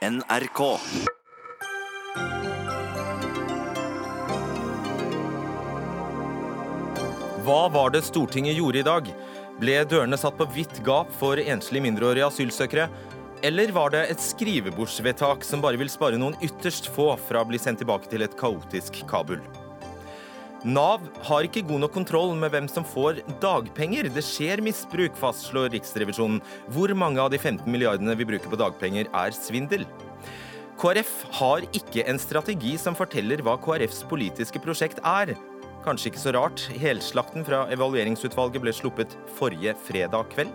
NRK. Hva var det Stortinget gjorde i dag? Ble dørene satt på vidt gap for enslige mindreårige asylsøkere? Eller var det et skrivebordsvedtak som bare vil spare noen ytterst få fra å bli sendt tilbake til et kaotisk Kabul? Nav har ikke god nok kontroll med hvem som får dagpenger. Det skjer misbruk, fastslår Riksrevisjonen. Hvor mange av de 15 milliardene vi bruker på dagpenger, er svindel? KrF har ikke en strategi som forteller hva KrFs politiske prosjekt er. Kanskje ikke så rart, helslakten fra evalueringsutvalget ble sluppet forrige fredag kveld.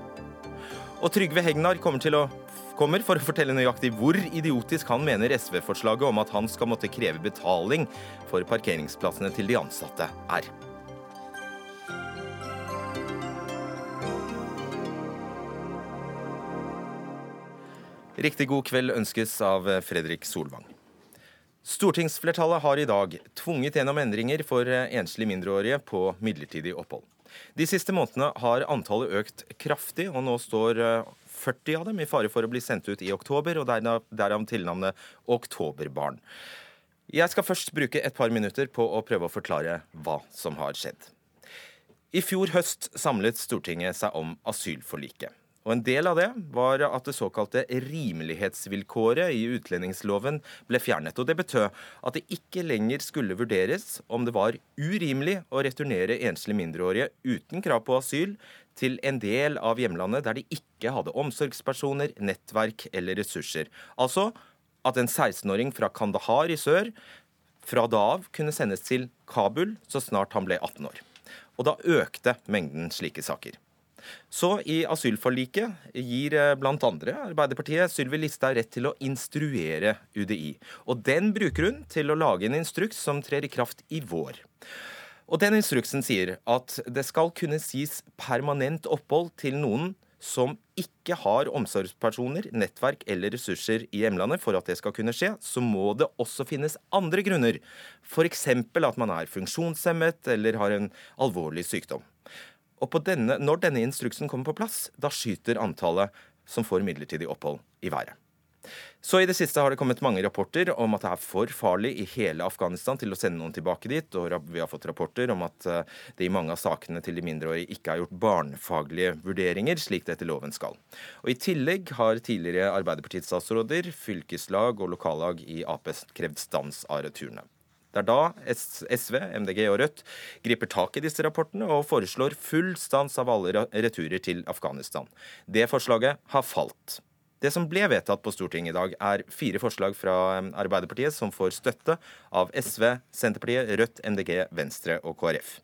Og Trygve Hegnar kommer, til å, kommer for å fortelle nøyaktig hvor idiotisk han mener SV-forslaget om at han skal måtte kreve betaling for parkeringsplassene til de ansatte er. Riktig god kveld ønskes av Fredrik Solvang. Stortingsflertallet har i dag tvunget gjennom endringer for enslige mindreårige på midlertidig opphold. De siste månedene har antallet økt kraftig, og nå står 40 av dem i fare for å bli sendt ut i oktober, og derav tilnavnet Oktoberbarn. Jeg skal først bruke et par minutter på å prøve å forklare hva som har skjedd. I fjor høst samlet Stortinget seg om asylforliket. Og En del av det var at det såkalte rimelighetsvilkåret i utlendingsloven ble fjernet. og Det betød at det ikke lenger skulle vurderes om det var urimelig å returnere enslige mindreårige uten krav på asyl til en del av hjemlandet der de ikke hadde omsorgspersoner, nettverk eller ressurser. Altså at en 16-åring fra Kandahar i sør fra da av kunne sendes til Kabul så snart han ble 18 år. Og da økte mengden slike saker. Så i asylforliket gir bl.a. Arbeiderpartiet Sylvi Listhaug rett til å instruere UDI. Og den bruker hun til å lage en instruks som trer i kraft i vår. Og den instruksen sier at det skal kunne sies permanent opphold til noen som ikke har omsorgspersoner, nettverk eller ressurser i hjemlandet. For at det skal kunne skje, så må det også finnes andre grunner. F.eks. at man er funksjonshemmet eller har en alvorlig sykdom. Og denne, når denne instruksen kommer på plass, da skyter antallet som får midlertidig opphold, i været. Så i det siste har det kommet mange rapporter om at det er for farlig i hele Afghanistan til å sende noen tilbake dit, og vi har fått rapporter om at det i mange av sakene til de mindreårige ikke er gjort barnefaglige vurderinger, slik det etter loven skal. Og I tillegg har tidligere Arbeiderpartiets statsråder, fylkeslag og lokallag i Ap krevd stans av returene. Det er da SV, MDG og Rødt griper tak i disse rapportene og foreslår full stans av alle returer til Afghanistan. Det forslaget har falt. Det som ble vedtatt på Stortinget i dag, er fire forslag fra Arbeiderpartiet som får støtte av SV, Senterpartiet, Rødt, MDG, Venstre og KrF.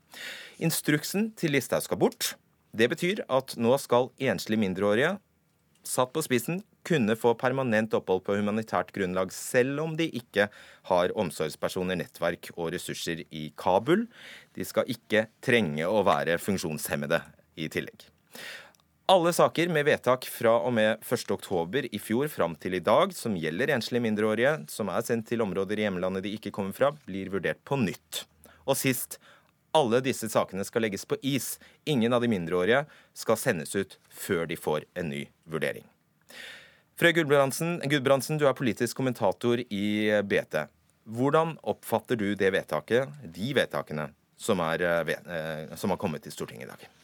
Instruksen til Listhaug skal bort. Det betyr at nå skal enslige mindreårige, satt på spissen, kunne få permanent opphold på humanitært grunnlag, selv om de ikke har omsorgspersoner, nettverk og ressurser i Kabul. De skal ikke trenge å være funksjonshemmede i tillegg. Alle saker med vedtak fra og med 1.10 i fjor fram til i dag som gjelder enslige mindreårige som er sendt til områder i hjemlandet de ikke kommer fra, blir vurdert på nytt. Og sist alle disse sakene skal legges på is. Ingen av de mindreårige skal sendes ut før de får en ny vurdering. Frøy Gudbrandsen, du er politisk kommentator i BT. Hvordan oppfatter du det vedtaket, de vedtakene som, er, som har kommet til Stortinget i dag?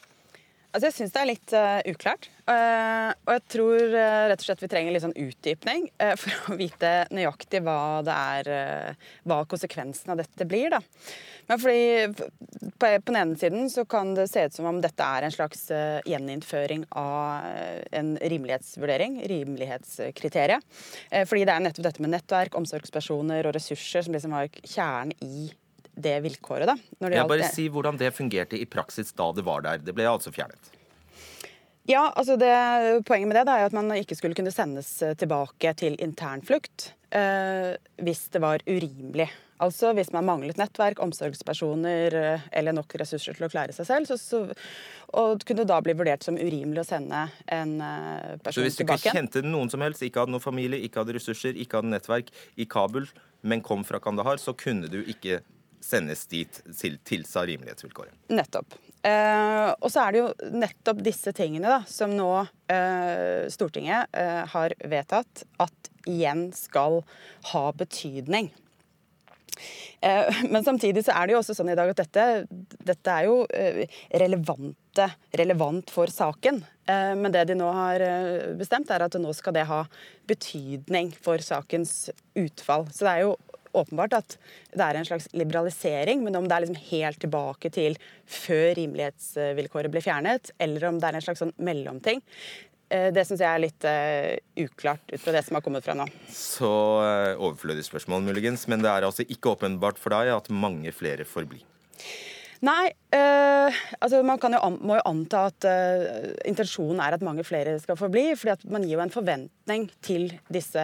Altså, jeg syns det er litt uh, uklart. Uh, og jeg tror uh, rett og slett vi trenger litt sånn utdypning for å vite nøyaktig hva det er Hva konsekvensen av dette blir, da. Men fordi på, på, den ene siden så kan det se ut som om dette er en slags gjeninnføring av en rimelighetsvurdering, rimelighetskriteriet. fordi det er nettopp dette med nettverk, omsorgspersoner og ressurser som liksom har kjernen i det vilkåret. da. Når det jeg bare Si hvordan det fungerte i praksis da det var der. Det ble altså fjernet. Ja, altså det, Poenget med det er at man ikke skulle kunne sendes eh, tilbake til internflukt eh, hvis det var urimelig. Altså hvis man manglet nettverk, omsorgspersoner eh, eller nok ressurser til å klare seg selv. Så, så, og kunne da bli vurdert som urimelig å sende en eh, person tilbake. Så hvis du ikke kjente noen som helst, ikke hadde noen familie, ikke hadde ressurser, ikke hadde nettverk i Kabul, men kom fra Kandahar, så kunne du ikke sendes dit til tilsa rimelighetsvilkåret. Nettopp. Eh, og så er det jo nettopp disse tingene da, som nå eh, Stortinget eh, har vedtatt at igjen skal ha betydning. Eh, men samtidig så er det jo også sånn i dag at dette, dette er jo eh, relevante, relevant for saken. Eh, men det de nå har bestemt, er at nå skal det ha betydning for sakens utfall. Så det er jo åpenbart at det er en slags liberalisering, men om det er liksom helt tilbake til før rimelighetsvilkåret ble fjernet, eller om det er en slags sånn mellomting, Eh, det syns jeg er litt uh, uklart ut fra det som har kommet fra nå. Så uh, overflødig spørsmål, muligens. Men det er altså ikke åpenbart for deg at mange flere får bli? Nei, uh, altså man jo, må jo anta at intensjonen er at mange flere skal få bli. fordi man gir jo en forventning til disse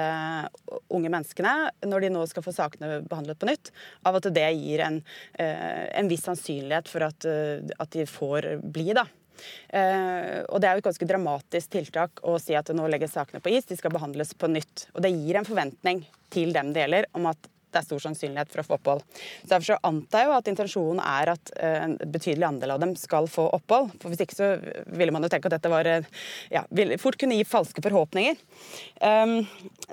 unge menneskene når de nå skal få sakene behandlet på nytt, av at det gir en, en viss sannsynlighet for at, at de får bli. da. Uh, og Det er jo et ganske dramatisk tiltak å si at nå legges sakene på is, de skal behandles på nytt. Og Det gir en forventning til dem det gjelder om at det er stor sannsynlighet for å få opphold. Så Derfor så antar jeg jo at intensjonen er at eh, en betydelig andel av dem skal få opphold. For Hvis ikke så ville man jo tenke at dette var, eh, ja, fort kunne gi falske forhåpninger. Um,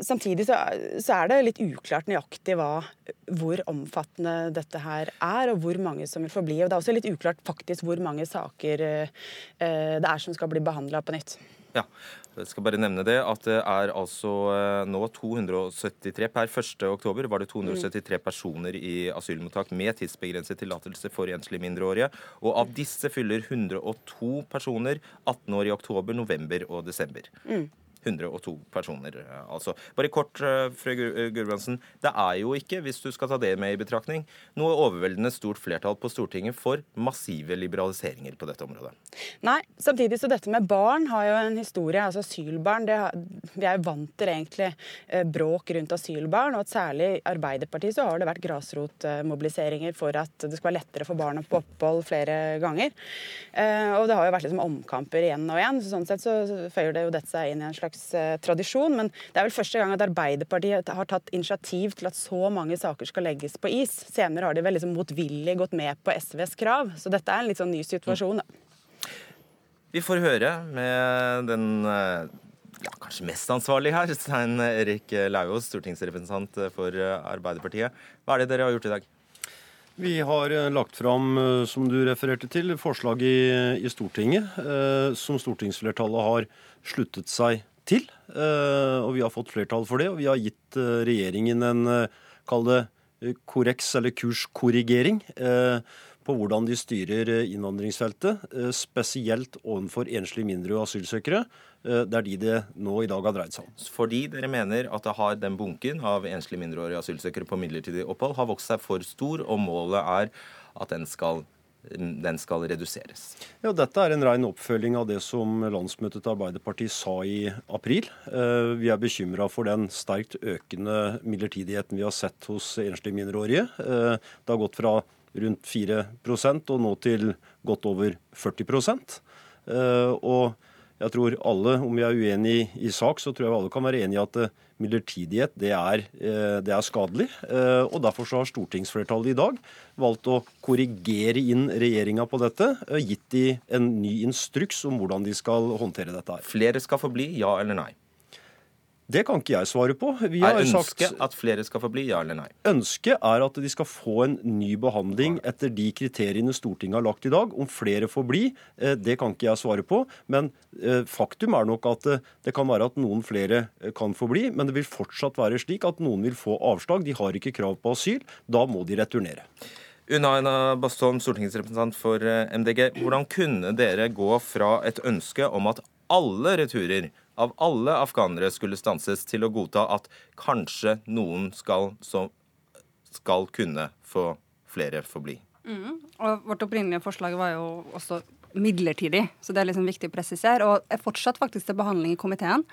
samtidig så, så, er det litt uklart nøyaktig hva, hvor omfattende dette her er, og hvor mange som vil få bli. Og det er også litt uklart faktisk hvor mange saker uh, det er som skal bli behandla på nytt. Ja, jeg skal bare nevne det at det er altså eh, nå 273 Per 1. oktober var det 273 personer i asylmottak med tidsbegrenset tillatelse for enslige mindreårige. Og av disse fyller 102 personer 18 år i oktober, november og desember. Mm. 102 personer, eh, altså. Bare kort, eh, fru eh, Gulbrandsen. Det er jo ikke, hvis du skal ta det med i betraktning, noe overveldende stort flertall på Stortinget for massive liberaliseringer på dette området. Nei, samtidig så dette med barn har jo en historie. altså Asylbarn det, Vi er jo vant til egentlig bråk rundt asylbarn, og at særlig i Arbeiderpartiet så har det vært grasrotmobiliseringer for at det skal være lettere for barn å få opphold flere ganger. Og det har jo vært liksom omkamper igjen og igjen, så sånn sett så føyer det jo dette seg inn i en slags slags eh, tradisjon. Men det er vel første gang at Arbeiderpartiet har tatt initiativ til at så mange saker skal legges på is. Senere har de vel liksom motvillig gått med på SVs krav. Så dette er en litt sånn ny situasjon. Vi får høre med den eh, ja, kanskje mest ansvarlig her, Stein Erik Lauvås, stortingsrepresentant for Arbeiderpartiet. Hva er det dere har gjort i dag? Vi har eh, lagt fram, som du refererte til, forslag i, i Stortinget som stortingsflertallet har sluttet seg til. Eh, og vi har fått flertall for det. Og vi har gitt eh, regjeringen en, eh, kall det korreks eller kurskorrigering på hvordan de styrer innvandringsfeltet, spesielt overfor enslige mindreårige asylsøkere. Det er de det nå i dag har dreid seg om. Fordi dere mener at det har den bunken av enslige mindreårige asylsøkere på midlertidig opphold har vokst seg for stor, og målet er at den skal den skal reduseres. Ja, Dette er en ren oppfølging av det som landsmøtet til Arbeiderpartiet sa i april. Eh, vi er bekymra for den sterkt økende midlertidigheten vi har sett hos enslige mindreårige. Eh, det har gått fra rundt 4% og nå til godt over 40 eh, Og jeg tror alle, om vi er uenige i sak, så tror jeg alle kan være enige i at midlertidighet det er, eh, det er skadelig. Eh, og Derfor så har stortingsflertallet i dag valgt å korrigere inn regjeringa på dette. Gitt de en ny instruks om hvordan de skal håndtere dette. her. Flere skal få bli, ja eller nei? Det kan ikke jeg svare på. Vi er ønsket sagt, at flere skal få bli, ja eller nei? Ønsket er at de skal få en ny behandling etter de kriteriene Stortinget har lagt i dag. Om flere får bli, eh, det kan ikke jeg svare på. Men eh, faktum er nok at eh, det kan være at noen flere kan få bli. Men det vil fortsatt være slik at noen vil få avslag. De har ikke krav på asyl. Da må de returnere. Unaina Bastholm, stortingsrepresentant for MDG. Hvordan kunne dere gå fra et ønske om at alle returer av alle afghanere skulle stanses, til å godta at kanskje noen skal, skal kunne få flere forbli. Mm. Og vårt opprinnelige forslag var jo også midlertidig, så det er liksom viktig å presisere. Og er fortsatt faktisk til behandling i komiteen.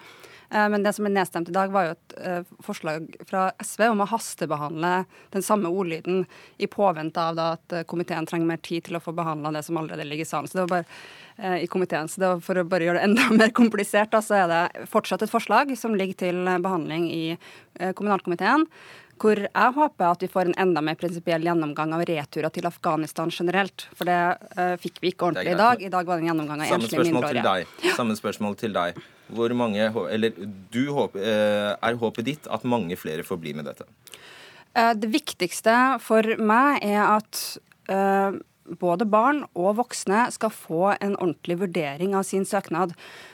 Eh, men det som er nedstemt i dag, var jo et eh, forslag fra SV om å hastebehandle den samme ordlyden i påvente av at eh, komiteen trenger mer tid til å få behandla det som allerede ligger i salen. Så det var bare i komiteen. Så det var for å bare gjøre det enda mer komplisert, så er det fortsatt et forslag som ligger til behandling i kommunalkomiteen Hvor jeg håper at vi får en enda mer prinsipiell gjennomgang av returer til Afghanistan generelt. For det uh, fikk vi ikke ordentlig i dag. I dag var det en gjennomgang av enslige mindreårige. Samme spørsmål til deg. Hvor mange, eller du håper, uh, Er håpet ditt at mange flere får bli med dette? Uh, det viktigste for meg er at både barn og voksne skal få en ordentlig vurdering av sin søknad.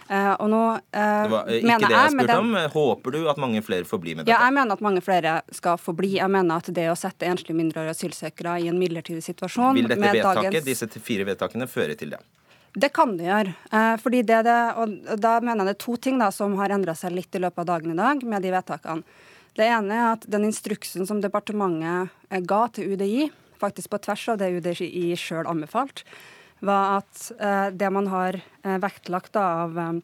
Uh, og nå uh, Det var ikke det jeg, jeg spurte om. Håper du at mange flere får bli med dette? Ja, jeg mener at mange flere skal få bli. Jeg mener at det å sette enslige mindreårige asylsøkere i en midlertidig situasjon Vil dette vedtaket, dagens... disse fire vedtakene føre til det? Det kan det gjøre. Fordi det, det, og da mener jeg det er to ting da, som har endra seg litt i løpet av dagen i dag med de vedtakene. Det ene er at den instruksen som departementet ga til UDI, faktisk på tvers av det UDI sjøl anbefalt, var at eh, det man har eh, vektlagt av eh,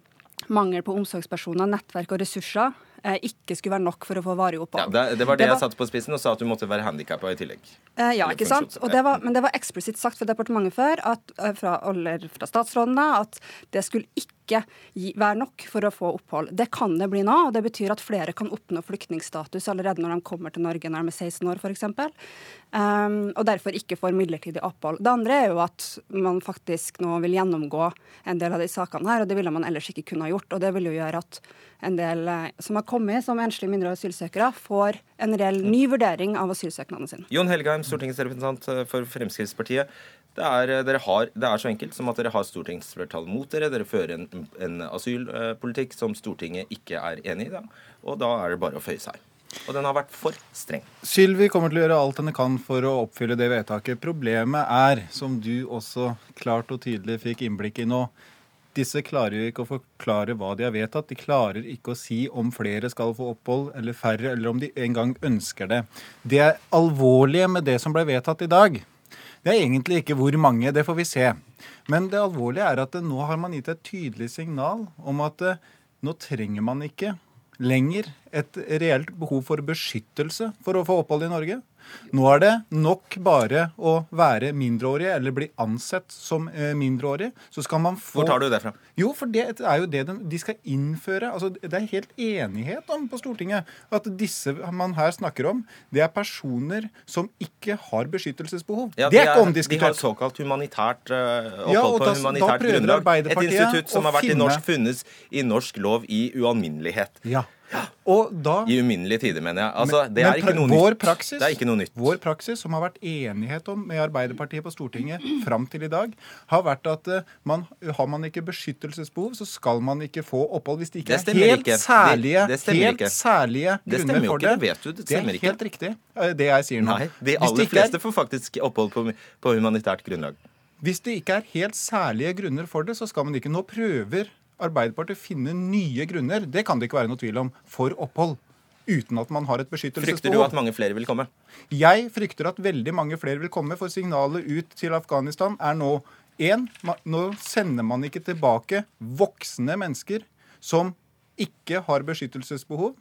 mangel på omsorgspersoner, nettverk og ressurser, Eh, ikke skulle være nok for å få varig opphold. Ja, det, var det, det var, jeg satte på spissen og sa at du måtte være handikappa i tillegg. Eh, ja, ikke sant. Det var, men det var eksplisitt sagt fra departementet før, at, fra, eller fra statsrådene, at det skulle ikke gi, være nok for å få opphold. Det kan det bli nå, og det betyr at flere kan oppnå flyktningstatus allerede når de kommer til Norge når de er 16 år, f.eks. Um, og derfor ikke får midlertidig opphold. Det andre er jo at man faktisk nå vil gjennomgå en del av de sakene her, og det ville man ellers ikke kunne ha gjort. og det vil jo gjøre at en del eh, som har kommet som enslige mindreårige asylsøkere, får en reell ny vurdering av asylsøknaden sin. Jon Helgheim, stortingsrepresentant eh, for Fremskrittspartiet. Det er, eh, har, det er, så enkelt som at dere har stortingsflertall mot dere. Dere fører en, en asylpolitikk som Stortinget ikke er enig i. Og da er det bare å føye seg. Og den har vært for streng. Sylvi kommer til å gjøre alt henne kan for å oppfylle det vedtaket. Problemet er, som du også klart og tydelig fikk innblikk i nå, disse klarer jo ikke å forklare hva de har vedtatt. De klarer ikke å si om flere skal få opphold eller færre, eller om de engang ønsker det. Det er alvorlige med det som ble vedtatt i dag. Det er egentlig ikke hvor mange, det får vi se. Men det alvorlige er at nå har man gitt et tydelig signal om at eh, nå trenger man ikke lenger et reelt behov for beskyttelse for å få opphold i Norge. Nå er det nok bare å være mindreårig eller bli ansett som eh, mindreårig. Så skal man få Hvor tar du det fra? Jo, for det er jo det de skal innføre. Altså, det er helt enighet om på Stortinget at disse man her snakker om, det er personer som ikke har beskyttelsesbehov. Ja, det er ikke omdiskutert. De har såkalt humanitært uh, opphold ja, da, på humanitært grunnlag. Et institutt som har vært i norsk, funnes i norsk lov i ualminnelighet. Ja. Da, I uminnelige tider, mener jeg. Altså, det, er ikke noe nytt. Praksis, det er ikke noe nytt. Vår praksis, som har vært enighet om med Arbeiderpartiet på Stortinget fram til i dag, har vært at uh, man, har man ikke beskyttelsesbehov, så skal man ikke få opphold hvis det ikke det er helt ikke. særlige, det, det helt ikke. særlige grunner for det. Det vet du, det. Det er helt riktig, uh, det jeg sier nå. Nei, De aller fleste får faktisk opphold på, på humanitært grunnlag. Hvis det ikke er helt særlige grunner for det, så skal man ikke. Nå prøver Arbeiderpartiet finne nye grunner, det kan det ikke være noe tvil om, for opphold. Uten at man har et beskyttelsesbehov. Frykter du at mange flere vil komme? Jeg frykter at veldig mange flere vil komme, for signalet ut til Afghanistan er nå én, nå sender man ikke tilbake voksne mennesker som ikke har beskyttelsesbehov.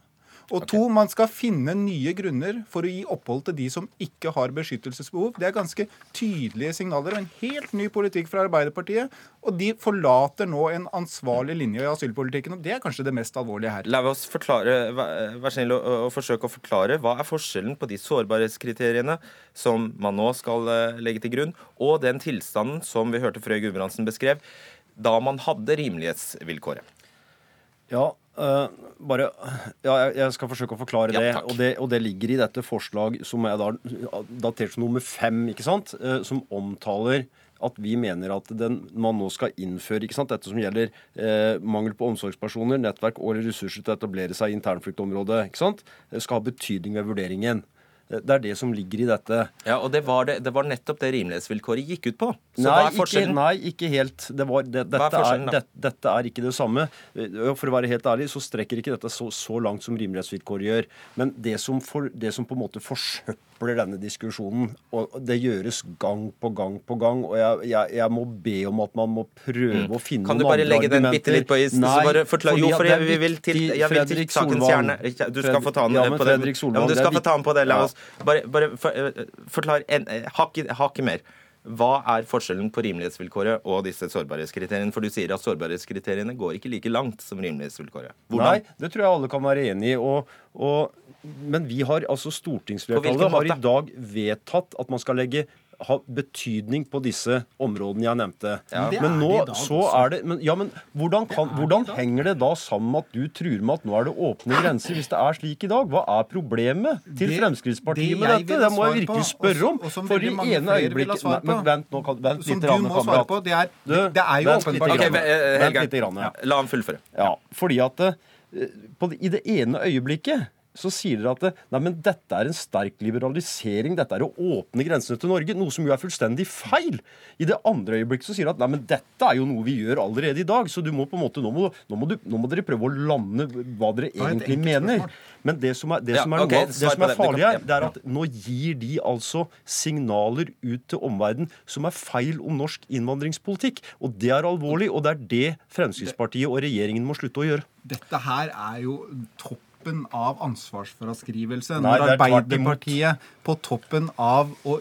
Og to, man skal finne nye grunner for å gi opphold til de som ikke har beskyttelsesbehov. Det er ganske tydelige signaler og en helt ny politikk fra Arbeiderpartiet. Og de forlater nå en ansvarlig linje i asylpolitikken, og det er kanskje det mest alvorlige her. La oss forklare, vær snill å forsøke å forklare hva er forskjellen på de sårbarhetskriteriene som man nå skal eh, legge til grunn, og den tilstanden som vi hørte Frøy Gudbrandsen beskrev, da man hadde rimelighetsvilkåret. Ja, Uh, bare, ja, jeg skal forsøke å forklare ja, det. Og, det. og det ligger i dette forslag som er da, datert som nummer fem, ikke sant? Uh, som omtaler at vi mener at den, man nå skal innføre ikke sant? dette som gjelder eh, mangel på omsorgspersoner, nettverk og ressurser til å etablere seg i internfluktområdet, ikke sant? skal ha betydning ved vurderingen. Det er det som ligger i dette. Ja, Og det var, det, det var nettopp det rimelighetsvilkåret gikk ut på. Så nei, hva er forskjellen? Ikke, nei, ikke helt. Det var, det, dette, er er, det, dette, er ikke det samme. For å være helt ærlig så strekker ikke dette så, så langt som rimelighetsvilkåret gjør. Men det som, for, det som på en måte forsøpler denne diskusjonen, og det gjøres gang på gang på gang, og jeg, jeg, jeg må be om at man må prøve mm. å finne noen andre argumenter. Kan du bare legge den bitte litt på is? Nei, bare forklare, jo, for jeg, vi vil til, jeg vil til sakens kjerne. Du skal få ta den ja, på den. Ja, men du skal få ta den på det. La oss bare, bare for, eh, forklar en, eh, hakket mer. Hva er forskjellen på rimelighetsvilkåret og disse sårbarhetskriteriene? For du sier at sårbarhetskriteriene går ikke like langt som rimelighetsvilkåret. Hvordan? Nei, det tror jeg alle kan være enig i. Og, og men vi har, altså stortingsflertallet har i dag vedtatt at man skal legge ha betydning på disse områdene jeg nevnte. Ja. Men nå så er det men, Ja, men hvordan, kan, hvordan henger det da sammen med at du truer med at nå er det åpne grenser, hvis det er slik i dag? Hva er problemet til Det- Fremskrittspartiet det med dette? Det må jeg virkelig spørre om. For i ene øyeblikket Nei, Men vent, nå kan, vent Som litt, du rann, kamerat. på. Det er, det, det er jo åpenbart Ok, grann. eh, Vent litt grann, ja. La ham fullføre. Ja, fordi at eh, på, I det ene øyeblikket så sier dere at det, nei, men dette er en sterk liberalisering, dette er å åpne grensene til Norge, noe som jo er fullstendig feil. I det andre øyeblikket så sier dere at nei, men dette er jo noe vi gjør allerede i dag, så du må på en måte, nå må, nå må, du, nå må dere prøve å lande hva dere er egentlig mener. Men det som er, det Ja, som er, okay, noe, det som er farlig her, det er at nå gir de altså signaler ut til omverdenen som er feil om norsk innvandringspolitikk. Og det er alvorlig, og det er det Fremskrittspartiet og regjeringen må slutte å gjøre. Dette her er jo toppen av ansvarsfraskrivelse. Når er Arbeiderpartiet på toppen av å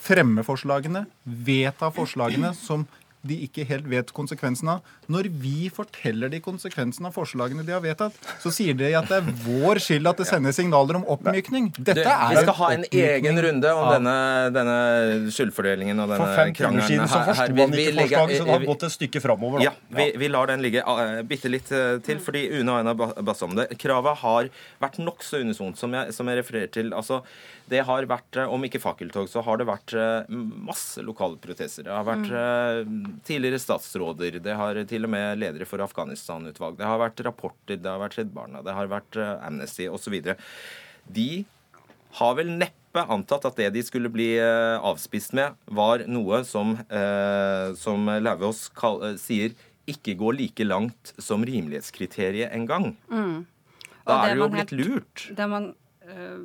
fremme forslagene, vedta forslagene som de ikke helt vet konsekvensen av. Når vi forteller de konsekvensen av forslagene de har vedtatt, så sier de at det er vår skyld at det sendes signaler om oppmykning. Dette er vi skal ha en egen runde om denne, denne skyldfordelingen og denne For fem timer krangelen. siden så forsto vi- han ikke forslaget, så det har gått et stykke framover. Ja, vi, vi lar den ligge uh, bitte litt eh, til, fordi Une og Aina ba- om det. Kravet har vært nokså unisont, som jeg, som jeg refererer til. Altså, det har vært, eh, Om ikke fakkeltog, så har det vært eh, masse lokale protester. Det har vært mm. tidligere statsråder, det har til og med ledere for Afghanistan-utvalg. Det har vært rapporter, det har vært Redd Barna, det har vært eh, Amnesty osv. De har vel neppe antatt at det de skulle bli eh, avspist med, var noe som, eh, som Lauvås eh, sier ikke går like langt som rimelighetskriteriet engang. Mm. Da er det jo blitt helt- lurt. Det man øh,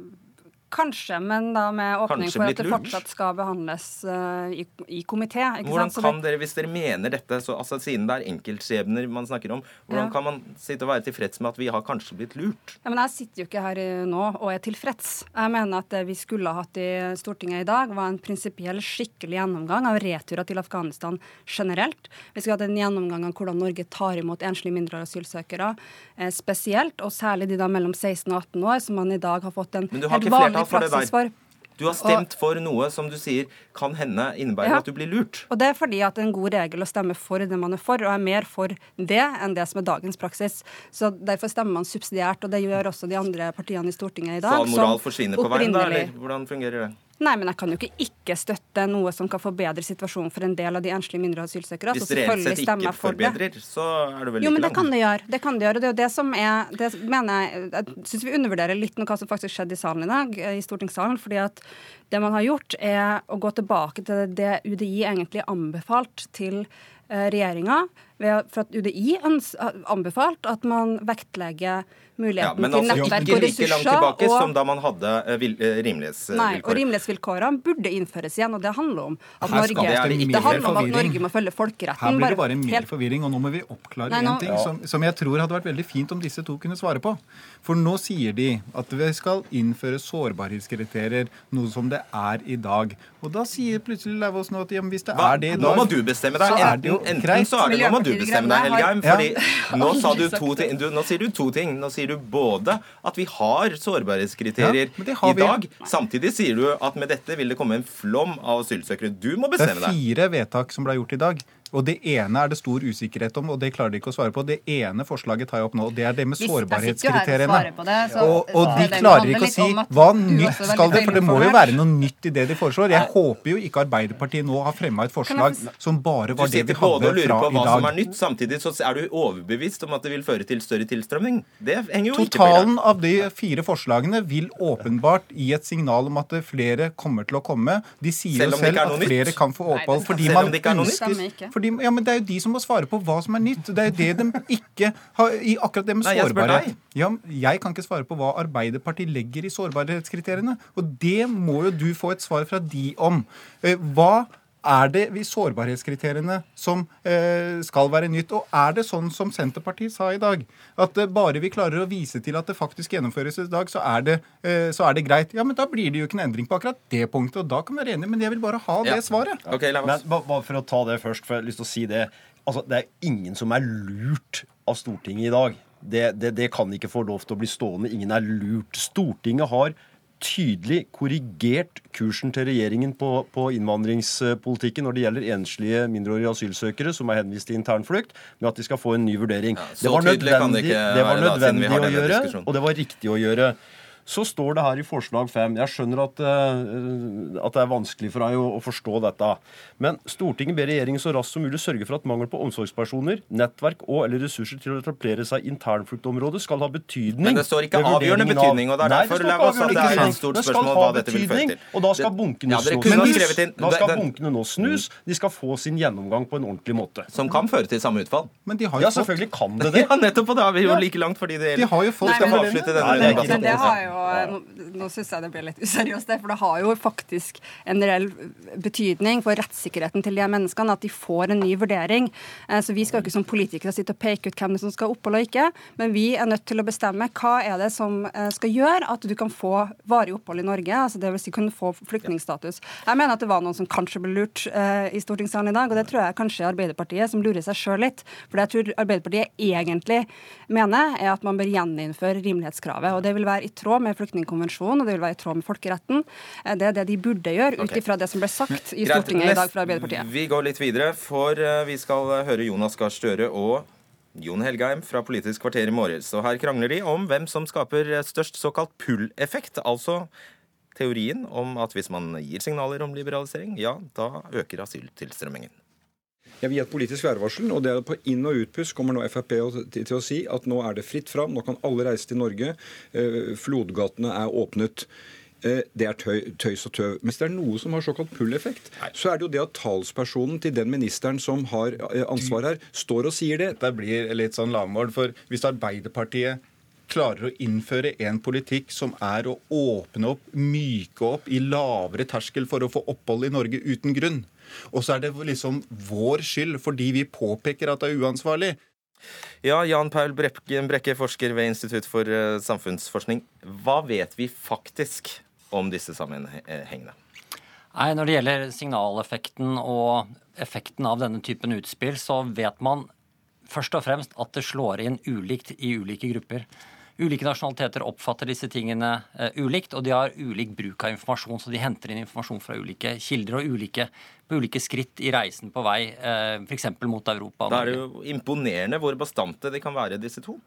Kanskje, men da med åpning Kanskje for at det fortsatt skal behandles uh, i, i komité. Hvordan sant? Kan dere, hvis dere mener dette, så, altså siden det er enkeltskjebner man snakker om, hvordan Ja. kan man sitte og være tilfreds med at vi har kanskje blitt lurt? Ja, men Jeg sitter jo ikke her nå og er tilfreds. Jeg mener at det vi skulle ha hatt i Stortinget i dag, var en prinsipiell, skikkelig gjennomgang av returer til Afghanistan generelt. Vi skulle hatt en gjennomgang av hvordan Norge tar imot enslige mindreårige asylsøkere eh, spesielt, og særlig de da mellom 16 og 18 år, som man i dag har fått en helt vanlig for det der. Du har stemt for noe som du sier kan hende innebærer Ja. at du blir lurt. Og det er fordi at det er en god regel å stemme for det man er for, og er mer for det enn det som er dagens praksis. Så derfor stemmer man subsidiært, og det gjør også de andre partiene i Stortinget i dag. Så all moral forsvinner på veien, da? Eller hvordan fungerer det? Nei, men jeg kan jo ikke ikke støtte noe som kan forbedre situasjonen for en del av de enslige mindreårige asylsøkere. Hvis det reelt sett ikke forbedrer, for det. så er det vel Jo, men det langt. kan det gjøre. Det kan det gjøre. Det er jo det som er Det mener jeg Jeg syns vi undervurderer litt noe hva som faktisk skjedde i salen i dag, eh, i stortingssalen. fordi at det man har gjort, er å gå tilbake til det UDI egentlig anbefalt til eh, regjeringa. For at UDI anbefalt at man vektlegger Ja, muligheten men til altså nettverk ikke og like langt tilbake og- som da man hadde eh, eh, Nei, og rimelighetsvilkår. rimelighetsvilkårene burde innføres igjen, og det handler om at Norge det det det handler om at. Norge må følge folkeretten. Her blir det bare mer helt- forvirring, og nå må vi oppklare Nei, nå... en ting som, som jeg tror hadde vært veldig fint om disse to kunne svare på. For nå sier de at vi skal innføre sårbarhetskriterier, noe som det er i dag. Og da sier plutselig Lauvås nå at ja, men hvis det Hva? er det i dag Nå må du bestemme deg. så er det jo Enten, enten så er det nå må du bestemme deg, Helgeim, Helgheim. Fordi Ja. nå, sa du to ting, du, nå sier du to ting. Nå sier du både at vi har sårbarhetskriterier Ja, har i vi. dag. Samtidig sier du at med dette vil det komme en flom av asylsøkere. Du må bestemme deg. Det er fire vedtak som ble gjort i dag. Og det ene er det stor usikkerhet om, og det klarer de ikke å svare på. Det ene forslaget tar jeg opp nå, og det er det med sårbarhetskriteriene. det, så- Og, og de klarer ikke å si hva nytt skal det, for det må jo være noe nytt i det de foreslår. Jeg håper jo ikke Arbeiderpartiet nå har fremma et forslag som bare var det vi hadde fra i som er dag. nytt, samtidig så er du overbevist om at det vil føre til større tilstrømning. Det henger jo ikke på Totalen av de fire forslagene vil åpenbart gi et signal om at flere kommer til å komme. De sier Selv jo selv at flere nytt? kan få opphold fordi Selv man er ønsker fordi, ja, men Det er jo de som må svare på hva som er nytt. Det er jo det de ikke har i akkurat det med Nei, jeg sårbarhet. deg. Ja, jeg kan ikke svare på hva Arbeiderpartiet legger i sårbarhetskriteriene. Og det må jo du få et svar fra de om. Eh, Hva er det vi sårbarhetskriteriene som eh, skal være nytt? Og er det sånn som Senterpartiet sa i dag, at eh, bare vi klarer å vise til at det faktisk gjennomføres i dag, så er, det, eh, så er det greit? Ja, men da blir det jo ikke en endring på akkurat det punktet, og da kan vi være enige, men jeg vil bare ha Ja. det svaret. Ok, la Men bare for å ta det først, for jeg har lyst til å si det. Altså, Det er ingen som er lurt av Stortinget i dag. det, det, det kan ikke få lov til å bli stående. Ingen er lurt. Stortinget har tydelig korrigert kursen til regjeringen på, på, innvandringspolitikken når det gjelder enslige mindreårige asylsøkere som er henvist til internflukt, med at de skal få en ny vurdering. Ja, det var nødvendig, det det var nødvendig å gjøre, og det var riktig å gjøre. Så står det her i forslag fem Jeg skjønner at, uh, at, det er vanskelig for deg å, å, forstå dette. Men Stortinget ber regjeringen så raskt som mulig sørge for at mangel på omsorgspersoner, nettverk og eller ressurser til å etablere seg internfluktområdet skal ha betydning. Men det står ikke avgjørende betydning, og det er Nei, derfor det, oss det er et stort spørsmål hva dette vil føre til. Og da skal bunkene ja, snus. Da skal bunkene nå snus. De skal få sin gjennomgang på en ordentlig måte. Som kan føre til samme utfall. Men de har jo ja, selvfølgelig kan det det. Ja, nettopp, og da er vi jo like langt fordi det De har jo fått Nei, men, avslutte denne debatten. Det har jo nå, nå syns jeg det blir litt useriøst, det, for det har jo faktisk en reell betydning for rettssikkerheten til de menneskene at de får en ny vurdering. Eh, så Vi skal jo ikke som politikere sitte og peke ut hvem som skal ha opphold og ikke, men vi er nødt til å bestemme hva er det som eh, skal gjøre at du kan få varig opphold i Norge, altså dvs. Si kunne få flyktningstatus. Jeg mener at det var noen som kanskje ble lurt eh, i stortingssalen i dag, og det tror jeg kanskje Arbeiderpartiet som lurer seg sjøl litt. For det jeg tror Arbeiderpartiet egentlig mener, er at man bør gjeninnføre rimelighetskravet. og Det vil være i tråd med flyktningkonvensjonen, og det vil være i tråd med folkeretten. Eh, det er det de burde gjøre, ut ifra det som ble sagt i Stortinget i dag fra Arbeiderpartiet. Vi går litt videre, for eh, vi skal høre Jonas Gahr Støre og Jon Helgheim fra Politisk kvarter i morges. Og her krangler de om hvem som skaper størst såkalt pull-effekt. Altså teorien om at hvis man gir signaler om liberalisering, ja, da øker asyltilstrømmingen. Jeg vil gi et politisk værvarsel, og det er på inn- og utpust kommer nå Frp til å si at nå er det fritt fram, nå kan alle reise til Norge, eh, flodgatene er åpnet. Eh, det er tøy, tøys og tøv. Mens det er noe som har såkalt pull-effekt, så er det jo det at talspersonen til den ministeren som har eh, ansvar her, står og sier det. Det blir litt sånn lavmål, for hvis Arbeiderpartiet klarer å innføre en politikk som er å åpne opp, myke opp i lavere terskel for å få opphold i Norge uten grunn, og så er det liksom vår skyld fordi vi påpeker at det er uansvarlig. Ja, Jan Paul Brekke, forsker ved Institutt for eh, samfunnsforskning. Hva vet vi faktisk om disse sammenhengene? Nei, Når det gjelder signaleffekten og effekten av denne typen utspill, så vet man først og fremst at det slår inn ulikt i ulike grupper. Ulike nasjonaliteter oppfatter disse tingene uh, ulikt, og de har ulik bruk av informasjon. Så de henter inn informasjon fra ulike kilder og ulike, på ulike skritt i reisen på vei, eh, f.eks. mot Europa. Da er det jo imponerende hvor bastante de kan være, disse to.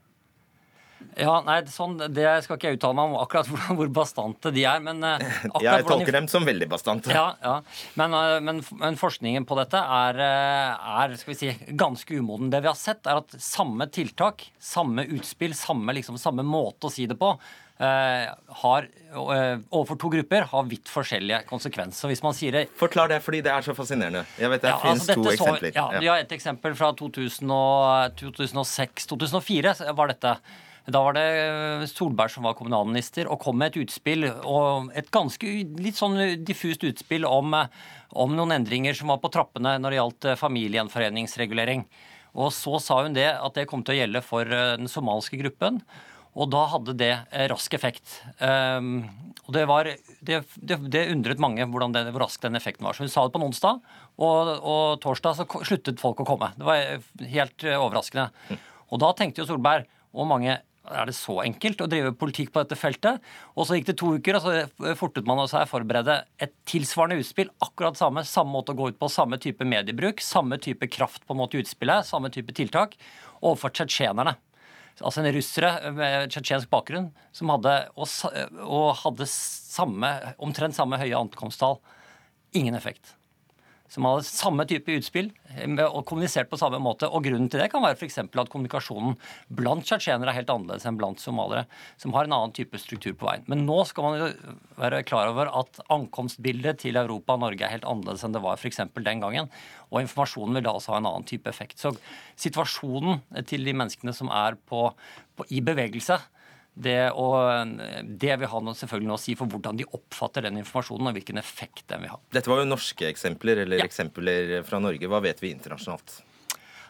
Ja, nei, sånn, Det skal ikke jeg uttale meg om akkurat hvor, hvor bastante de er. men uh, Jeg tolker dem som veldig bastante. Ja, ja. Men, uh, men, men, forskningen på dette er, uh, er, skal vi si, ganske umoden. Det vi har sett, er at samme tiltak, samme utspill, samme, liksom, samme måte å si det på, har, overfor to grupper har vidt forskjellige konsekvenser. Hvis man sier det Forklar det, fordi det er så fascinerende. Jeg vet Det ja, finnes altså to så, eksempler. Ja, Vi har et eksempel fra 2006-2004 var dette. Da var det eh, Solberg som var kommunalminister og kom med et utspill, og et ganske litt sånn diffust utspill om, eh, om noen endringer som var på trappene når det gjaldt eh, familiegjenforeningsregulering. Og så sa hun det at det kom til å gjelde for den somaliske gruppen. Og da hadde det rask effekt. Um, og det, var, det, det, det, undret mange hvordan det, hvor rask den effekten var. Så hun sa det på en onsdag, og, og torsdag så sluttet folk å komme. Det var helt overraskende. Og da tenkte jo Solberg og mange er det så enkelt å drive politikk på dette feltet? Og så gikk det to uker, og så fortet man seg å forberede et tilsvarende utspill. Akkurat samme, samme måte å gå ut på, samme type mediebruk, samme type kraft på en måte i utspillet, samme type tiltak overfor tsjetsjenerne. Altså en russere med tsjetsjensk bakgrunn som hadde, og, og hadde samme, omtrent samme høye ankomsttall. Ingen effekt som hadde samme type utspill eh, og kommunisert på samme måte. Og Grunnen til det kan være f.eks. at kommunikasjonen blant tsjetsjenere er helt annerledes enn blant somalere, som har en annen type struktur på veien. Men nå skal man jo være klar over at ankomstbildet til Europa og Norge er helt annerledes enn det var f.eks. den gangen. Og informasjonen vil da også ha en annen type effekt. Så situasjonen til de menneskene som er på, på, i bevegelse, det, og det vil ha noe, selvfølgelig noe å si for hvordan de oppfatter den informasjonen og hvilken effekt den vil ha. Dette var jo norske eksempler, eller ja. eksempler fra Norge. Hva vet vi internasjonalt?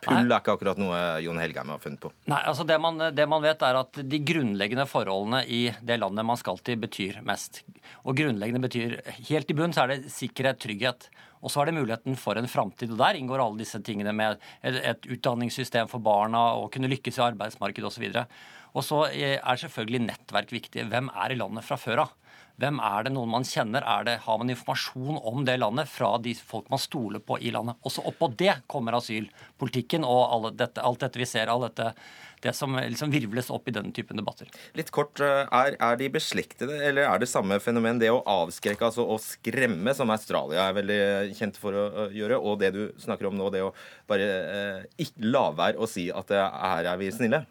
Pull er ikke akkurat noe Jon Helgheim har funnet på. Nei, altså det man, det man, vet er at De grunnleggende forholdene i det landet man skal til, betyr mest. Og grunnleggende betyr Helt i bunn så er det sikkerhet, trygghet. Og så er det muligheten for en framtid. Og der inngår alle disse tingene med et, et utdanningssystem for barna og kunne lykkes i arbeidsmarkedet osv. Og så er selvfølgelig nettverk viktig. Hvem er i landet fra før av? Hvem er det noen man kjenner? Er det, har man informasjon om det landet fra de folk man stoler på i landet? Også oppå det kommer asylpolitikken og dette, alt dette vi ser, all dette det som liksom virvles opp i denne typen debatter. Litt kort, eh, er, er, de beslektede, eller er det samme fenomen, det å avskrekke, altså å skremme, som Australia er veldig kjent for å gjøre, og det du snakker om nå, det å bare eh, la være å si at eh, her er vi snille?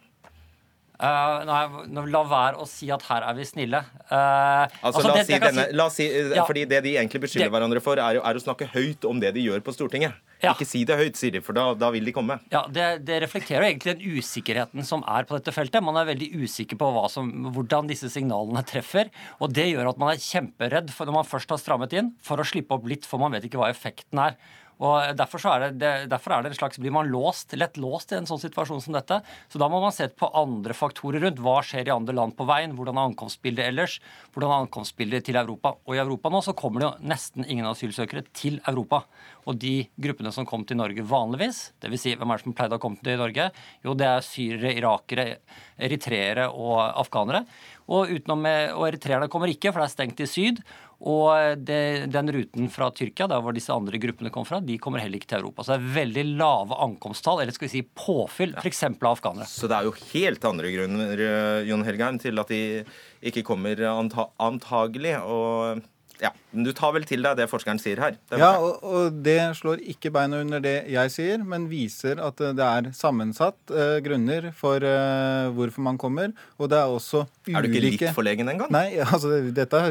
Uh, nei, la være å si at her er vi snille. Uh, altså, altså, la, oss si denne, si, la oss si, ja, fordi Det de egentlig beskylder hverandre for, er, er, å snakke høyt om det de gjør på Stortinget. Ja. Ikke si det høyt, sier de, for da, da vil de komme. Ja, det, det, reflekterer egentlig den usikkerheten som er på dette feltet. Man er veldig usikker på som, hvordan disse signalene treffer. Og det gjør at man er kjemperedd for når man først har strammet inn, for å slippe opp litt, for man vet ikke hva effekten er. Og derfor, er det, derfor er det en slags, blir man låst, lett låst i en sånn situasjon som dette. Så da må man se på andre faktorer rundt. Hva skjer i andre land på veien? Hvordan er ankomstbildet ellers? Hvordan er ankomstbildet til Europa? Og i Europa nå så kommer det jo nesten ingen asylsøkere til Europa. Og de gruppene som kom til Norge vanligvis, dvs. Si, hvem er det som pleide å komme til Norge? Jo, det er syrere, irakere, eritreere og afghanere. Og, utenom, og eritreerne kommer ikke, for det er stengt i syd. Og det, den ruten fra Tyrkia, der hvor disse andre gruppene kom fra, de kommer heller ikke til Europa. Så det er veldig lave ankomsttall, eller skal vi si påfyll, f.eks. av afghanere. Så det er jo helt andre grunner, eh, Jon Helgheim, til at de ikke kommer antagelig. og ja, men Du tar vel til deg det forskeren sier her? ja, og, og, det slår ikke beina under det jeg sier, men viser at det er sammensatt uh, grunner for uh, hvorfor man kommer. Og det er også ulike Er du ikke litt forlegen engang? Nei, altså dette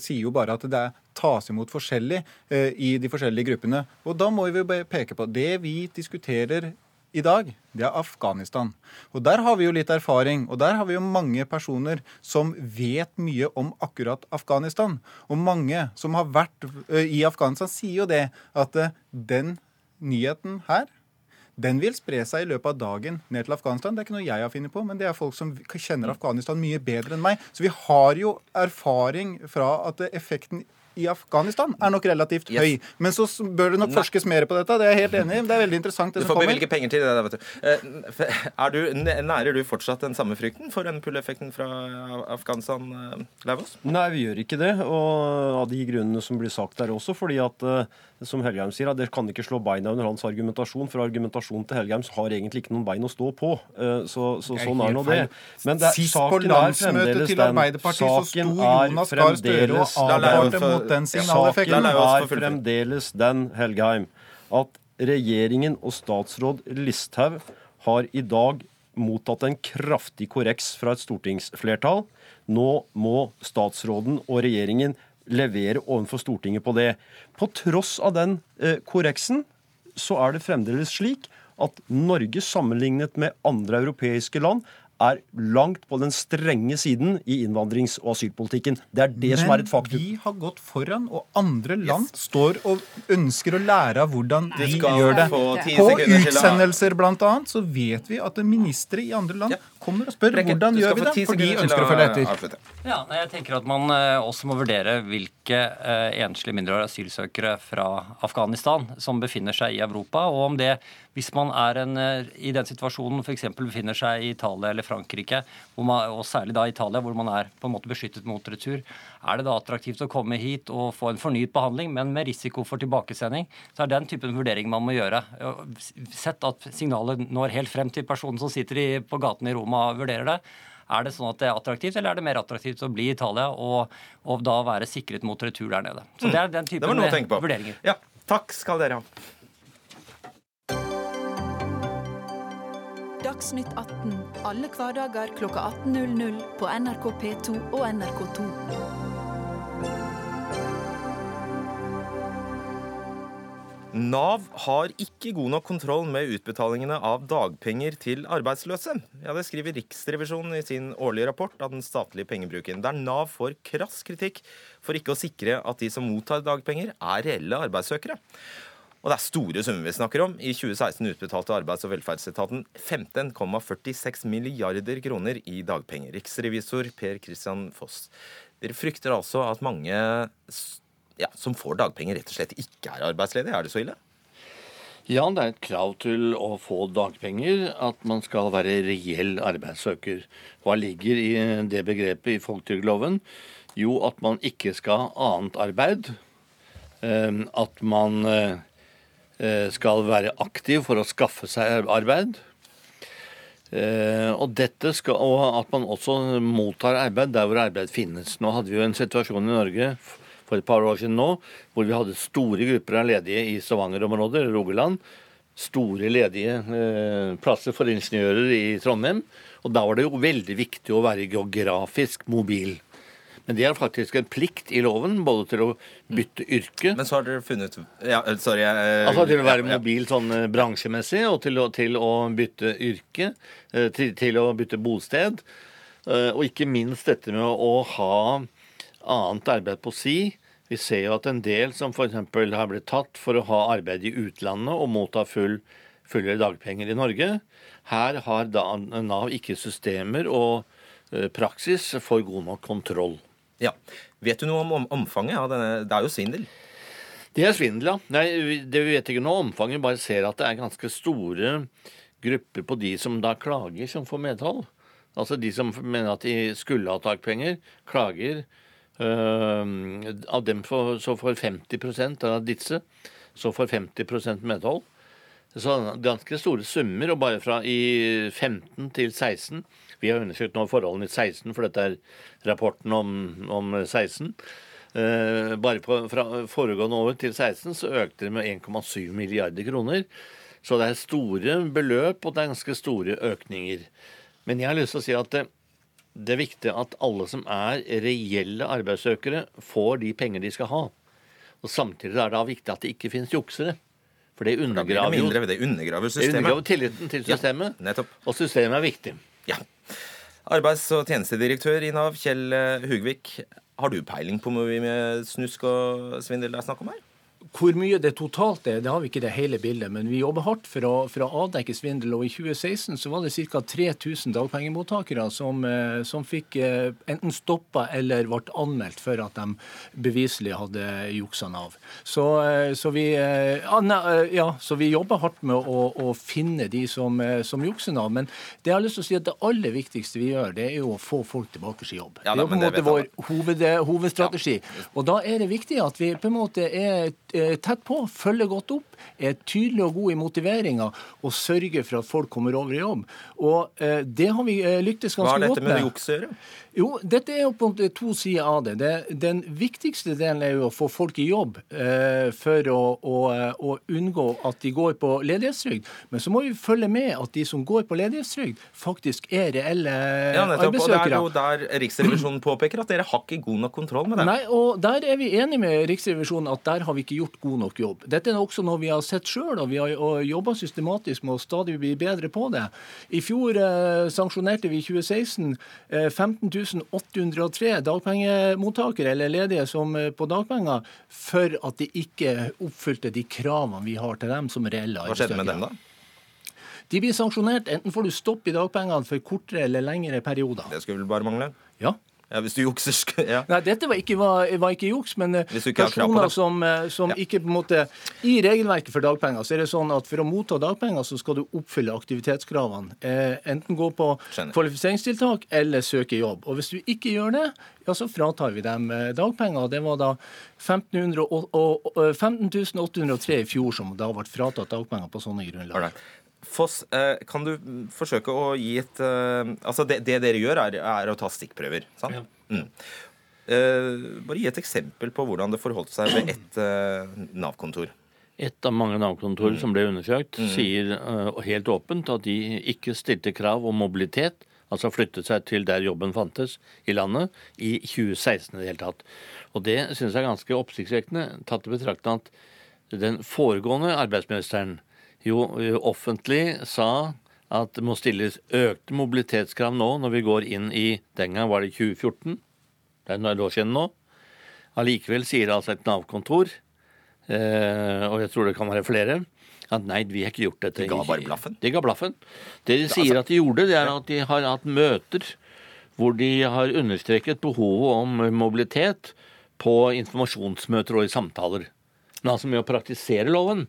sier jo bare at det tas imot forskjellig uh, i de forskjellige gruppene. Og da må vi peke på det vi diskuterer i dag, det er Afghanistan. Og Der har vi jo litt erfaring, og der har vi jo mange personer som vet mye om akkurat Afghanistan. Og mange som har vært i Afghanistan, sier jo det at den nyheten her den vil spre seg i løpet av dagen ned til Afghanistan. Det er ikke noe jeg har funnet på, men det er folk som kjenner Afghanistan mye bedre enn meg. Så vi har jo erfaring fra at effekten i Afghanistan er nok relativt yes. høy. Men så bør det nok forskes mer på dette. Det er jeg helt enig i. Det er veldig interessant. det du får bevilge penger til det. vet du. Eh, er du, Nærer du fortsatt den samme frykten for den pull-effekten fra Afghanistan, eh, Lauvås? Nei, vi gjør ikke det. Og av de grunnene som blir sagt der også. fordi at eh, som Helgheim sier, at dere kan ikke slå beina under hans argumentasjon. For argumentasjonen til Helgheim har egentlig ikke noen bein å stå på. Så, så sånn er nå det. Men det, Sist på landsmøtet til Arbeiderpartiet så sto Jonas Gahr Støre og advarte mot den signaleffekten er fremdeles den, Helgheim, at regjeringen og statsråd Listhaug har i dag mottatt en kraftig korreks fra et stortingsflertall. Nå må statsråden og regjeringen levere overfor Stortinget på det. På tross av den eh, korreksen så er det fremdeles slik at Norge sammenlignet med andre europeiske land er langt på den strenge siden i innvandrings- og asylpolitikken. Det er det Men som er et faktum. Men vi har gått foran, og andre land yes. står og ønsker å lære av hvordan vi gjør det. På utsendelser bl.a. så vet vi at ministre i andre land ja. Kommer og spør Rekke, hvordan gjør vi det, for de ønsker å følge etter. Ja, jeg tenker at man eh, også må vurdere hvilke uh, enslige mindreårige asylsøkere fra Afghanistan som befinner seg i Europa, og om det hvis man er en, uh, i den situasjonen f.eks. befinner seg i Italia eller Frankrike, man, og særlig da Italia, hvor man er på en måte beskyttet mot retur, er det da attraktivt å komme hit og få en fornyet behandling, men med risiko for tilbakesending, så er den typen vurdering man må gjøre. Sett at signalet når helt frem til personen som sitter i, på gaten i Roma og vurderer det er det sånn at det er attraktivt, eller er det mer attraktivt å bli i Italia og, og da være sikret mot retur der nede? Så Det er den typen vurderinger. Ja, takk skal dere ha. Dagsnytt 18 alle hverdager klokka 18.00 på NRK P2 og NRK2. Nav har ikke god nok kontroll med utbetalingene av dagpenger til arbeidsløse. Ja, Det skriver Riksrevisjonen i sin årlige rapport av den statlige pengebruken, der Nav får krass kritikk for ikke å sikre at de som mottar dagpenger, er reelle arbeidssøkere. Og det er store summer vi snakker om. I 2016 utbetalte Arbeids- og velferdsetaten 15,46 milliarder kroner i dagpenger. Riksrevisor Per Christian Foss, dere frykter altså at mange ja, som får dagpenger, rett og slett ikke er arbeidsledige? Er det så ille? Ja, det er et krav til å få dagpenger at man skal være reell arbeidssøker. Hva ligger i det begrepet i folketrygdloven? Jo, at man ikke skal ha annet arbeid. eh, At man eh, skal være aktiv for å skaffe seg arbeid. Eh, Og, dette skal, og at man også mottar arbeid der hvor arbeid finnes. Nå hadde vi jo en situasjon i Norge for et par år siden nå, hvor vi hadde store grupper av ledige i Stavanger-området, Rogaland. Store ledige eh, plasser for ingeniører i Trondheim. Og da var det jo veldig viktig å være geografisk mobil. Men det er faktisk en plikt i loven, både til å bytte yrke Men så har dere funnet ja, eh, Sorry. Jeg, Altså til å være mobil sånn eh, bransjemessig, og til å, til å bytte yrke, eh, til, til å bytte bosted. eh, Og ikke minst dette med å ha annet arbeid på si. Vi ser jo at en del som f.eks. har blitt tatt for å ha arbeid i utlandet og motta full, fulle dagpenger i Norge. Her har da Nav ikke systemer og eh, praksis for god nok kontroll. Ja. Vet du noe om om omfanget av denne Det er jo svindel. Det er svindel, ja. Nei, det vi vet ikke noe om omfanget, bare ser at det er ganske store grupper på de som da klager, som får medhold. Altså de som mener at de skulle ha dagpenger, klager. Øh, av dem for, så får 50% av disse så får 50% medhold. Så ganske store summer, og bare fra i 15 til 16 Vi har undersøkt nå forholdene i 16, for dette er rapporten om, om 16. Eh, bare på, fra foregående år til 16 så økte det med 1,7 milliarder kroner. Så det er store beløp, og det er ganske store økninger. Men jeg har lyst til å si at det, er viktig at alle som er reelle arbeidssøkere, får de penger de skal ha. Og Samtidig er det da viktig at det ikke finnes juksere. For det undergraver jo det undergraver det undergraver tilliten til systemet. Ja, nettopp. Og systemet er viktig. Ja. Arbeids- og tjenestedirektør i Nav, Kjell eh, Hugvik. Har du peiling på hvor mye med snusk og svindel det er snakk om her? Hvor mye det totalt er, det har vi ikke det hele bildet, men vi jobber hardt for å, for å avdekke svindel. og I 2016 så var det ca. 3000 dagpengemottakere som, eh, som fikk eh, enten stoppa eller ble anmeldt for at de beviselig hadde juksa Nav. Så, eh, så, vi, eh, ja, ja, så vi jobber hardt med å, å finne de som, som jukser Nav. Men det jeg har lyst til å si at det aller viktigste vi gjør, det er jo å få folk tilbake i jobb. Ja, det er på en måte vår hoved, hovedstrategi. Og da er det viktig at vi på en måte er tett på, følger godt opp, er tydelig og god i motiveringa og sørger for at folk kommer over i jobb. Og eh, det har vi eh, lyktes Hva med. har er dette med. med juks å gjøre? Jo, dette er jo på to sider av det. det. Den viktigste delen er jo å få folk i jobb eh, for å, å, å unngå at de går på ledighetstrygd. Men så må vi følge med at de som går på ledighetstrygd, faktisk er reelle Ja, nettopp. Og det er jo der Riksrevisjonen påpeker at dere har ikke god nok kontroll med det. Nei, og Der er vi enige med Riksrevisjonen at der har vi ikke gjort god nok jobb. Dette er også noe vi har sett sjøl, og vi har jobba systematisk med å stadig bli bedre på det. I fjor eh, sanksjonerte vi i 2016 eh, 15.803 dagpengemottakere eller ledige som eh, på dagpenger for at de ikke oppfylte de kravene vi har til dem som reelle Hva skjedde med dem, da? De blir sanksjonert. Enten får du stopp i dagpengene for kortere eller lengre perioder. Det skulle vel bare mangle? Ja. Ja, Hvis du jukser ja. Nei, dette var ikke, var, var ikke juks, men eh, ikke personer som, eh, som Ja. ikke på en måte I regelverket for dagpenger så er det sånn at for å motta dagpenger så skal du oppfylle aktivitetskravene. Eh, enten gå på Skjønner. kvalifiseringstiltak eller søke jobb. Og hvis du ikke gjør det, ja, så fratar vi dem eh, dagpenger. Det var da 1500 og, og, og, 15 803 i fjor som da ble fratatt dagpenger på sånne grunnlag. Foss, eh, kan du mm, forsøke å gi et eh, Altså, det, det dere gjør, er, er å ta stikkprøver, sant? Ja. Mm. Eh, bare gi et eksempel på hvordan det forholdt seg ved ett Nav-kontor. Et av mange Nav-kontorer som ble undersøkt, sier eh, helt åpent at de ikke stilte krav om mobilitet, altså flyttet seg til der jobben fantes i landet, i 2016 i det hele tatt. Og det synes jeg er ganske oppsiktsvekkende, tatt i betraktning at den foregående arbeidsministeren jo eh, offentlig sa at det må stilles økte mobilitetskrav nå når vi går inn i Den gang var det 2014. Det er noen år siden nå. Allikevel sier altså et Nav-kontor eh, og jeg tror det kan være flere, at nei, vi har ikke gjort dette. De ga bare blaffen? De ga blaffen. Det de sier at de gjorde, det er at de har hatt møter hvor de har understreket behovet om mobilitet på informasjonsmøter og i samtaler. Men altså med å praktisere loven,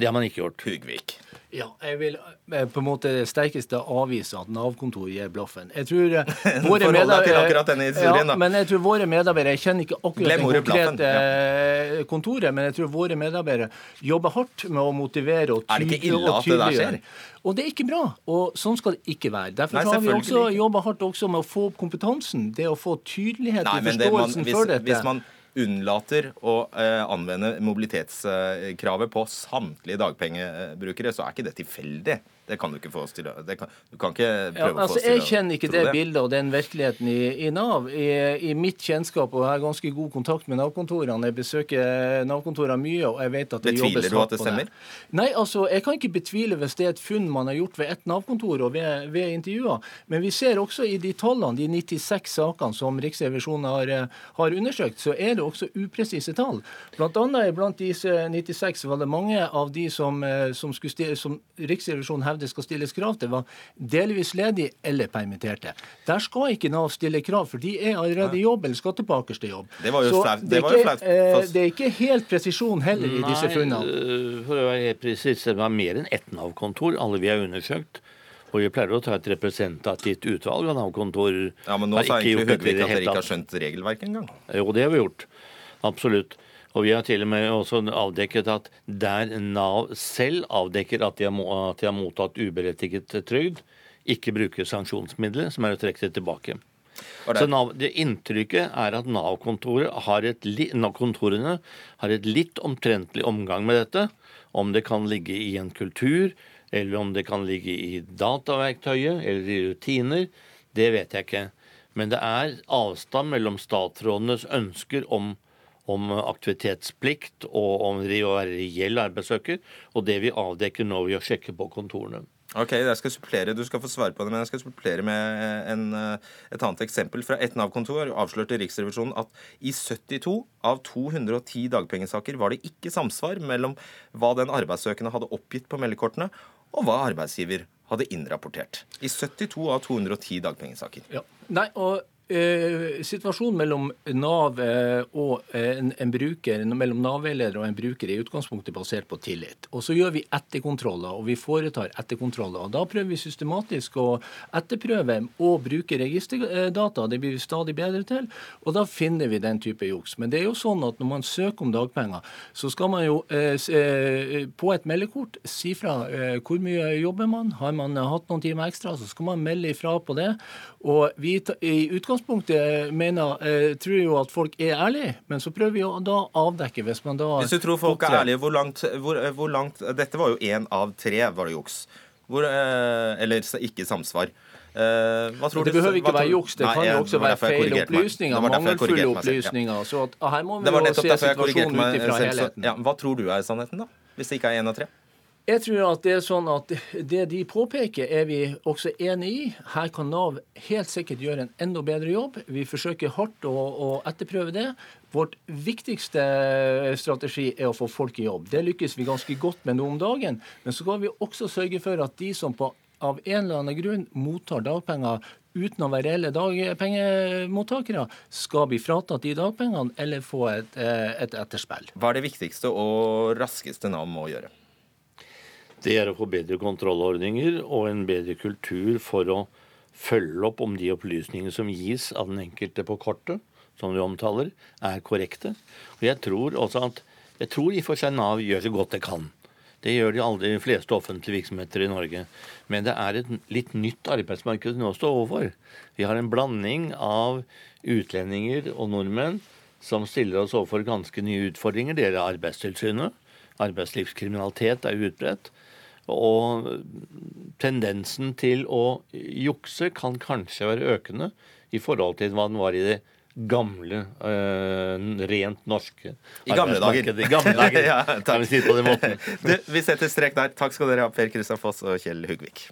det har man ikke gjort. Hugvik. Ja, jeg vil eh, på en måte det sterkeste avvise at Nav-kontoret gir blaffen. Jeg tror eh, våre medarbeidere- ja, Men jeg tror våre medarbeidere Jeg kjenner ikke akkurat Glem det konkrete ja. kontoret, men jeg tror våre medarbeidere jobber hardt med å motivere og tydelig- og tydeliggjøre. Og det er ikke bra. Og sånn skal det ikke være. Derfor Nei, har vi også jobba hardt også med å få opp kompetansen. Det å få tydelighet Nei, i forståelsen det man, hvis, for dette. hvis man unnlater å eh, anvende mobilitetskravet på samtlige dagpengebrukere, så er ikke det tilfeldig. Det kan du ikke få oss til å det kan, Du kan ikke Ja, altså, å få altså, oss til jeg kjenner ikke tro det bildet og den virkeligheten i, i Nav. I, I mitt kjennskap, og jeg har ganske god kontakt med Nav-kontorene, jeg besøker Nav-kontorene mye, og jeg vet at det Betviler jobbes du at hardt det stemmer? det. Nei, altså, jeg kan ikke betvile hvis det er et funn man har gjort ved ett Nav-kontor og ved, ved intervjuer. Men vi ser også i de tallene, de 96 sakene som Riksrevisjonen har, eh, har undersøkt, så er det også upresise tall. Blant annet blant disse 96 var det mange av de som, eh, som, skulle som Riksrevisjonen hevder skal stilles krav til, var delvis ledige eller permitterte. Der skal ikke Nav stille krav, for de er allerede i jobb eller skal tilbake til jobb. Det var jo flaut- det, det eh, det er ikke helt presisjon heller i disse funnene. Nei, for å være helt presis, det var mer enn ett Nav-kontor, alle vi har undersøkt. Og vi pleier å ta et representativt utvalg av Nav-kontor. Ja, men nå Har sa egentlig det at dere ikke har skjønt regelverket engang. Jo, det har vi gjort. Absolutt. Og vi har til og med også avdekket at der Nav selv avdekker at de har, at de har mottatt uberettiget trygd, ikke bruker sanksjonsmidler, som er å trekke det tilbake. Så NAV, det inntrykket er at Nav-kontoret har Nav-kontorene har et litt omtrentlig omgang med dette. Om det kan ligge i en kultur, eller om det kan ligge i dataverktøyet eller i rutiner, det vet jeg ikke. Men det er avstand mellom statsrådenes ønsker om, om aktivitetsplikt og om det å være reell arbeidssøker, og det vi avdekker nå ved å sjekke på kontorene. Ok, jeg skal supplere, Du skal få svare på det, men jeg skal supplere med en, eh, et annet eksempel. Fra et Nav-kontor avslørte Riksrevisjonen at i 72 av 210 dagpengesaker var det ikke samsvar mellom hva den arbeidssøkende hadde oppgitt på meldekortene, og hva arbeidsgiver hadde innrapportert. I 72 av 210 dagpengesaker. Ja. Nei, og eh, Situasjonen mellom Nav eh, og eh, en, en bruker, mellom Nav-veileder og en bruker er i utgangspunktet basert på tillit. Og Så gjør vi etterkontroller, og vi foretar etterkontroller. og Da prøver vi systematisk å etterprøve og bruke registerdata. Det blir vi stadig bedre til. Og da finner vi den type juks. Men det er jo sånn at når man søker om dagpenger, så skal man jo eh, på et meldekort si fra eh, hvor mye jobber man. Har man hatt noen timer ekstra, så skal man melde ifra på det. Og vi i utgangspunktet mener, eh, tror jo at folk er ærlige, men så prøver vi å da avdekke hvis man da Hvis du tror folk er ærlige, hvor langt, hvor, hvor langt Dette var jo én av tre var det juks. Hvor, eh, eller ikke samsvar. Eh, Det behøver ikke være juks, det kan jo også være feil opplysninger, mangelfulle opplysninger. Så at, ah, her må vi jo se situasjonen ut ifra helheten. ja, hva tror du er sannheten, da? Hvis det ikke er én av tre? Jeg tror at det er sånn at det de påpeker, er vi også enig i. Her kan Nav helt sikkert gjøre en enda bedre jobb. Vi forsøker hardt å, å etterprøve det. Vårt viktigste strategi er å få folk i jobb. Det lykkes vi ganske godt med nå om dagen. Men så skal vi også sørge for at de som på, av en eller annen grunn mottar dagpenger uten å være reelle dagpengemottakere, skal bli fratatt de dagpengene eller få et, eh, et etterspill. Hva er det viktigste og raskeste Nav må gjøre? Det er å få bedre kontrollordninger og en bedre kultur for å følge opp om de opplysningene som gis av den enkelte på kortet, som du omtaler, er korrekte. Og jeg tror også at jeg tror i og for seg Nav gjør så godt det kan. Det gjør de aldri de fleste offentlige virksomheter i Norge. Men det er et litt nytt arbeidsmarked nå står overfor. Vi har en blanding av utlendinger og nordmenn som stiller oss overfor ganske nye utfordringer. Det gjelder Arbeidstilsynet. Arbeidslivskriminalitet er utbredt. Og tendensen til å jukse kan kanskje være økende i forhold til hva den var i det gamle, øh, rent norske I gamle dager. I gamle dager. Ja, kan vi si det på den måten. Du, vi setter strek der. Takk skal dere ha, Per Kristian Foss og Kjell Hugvik.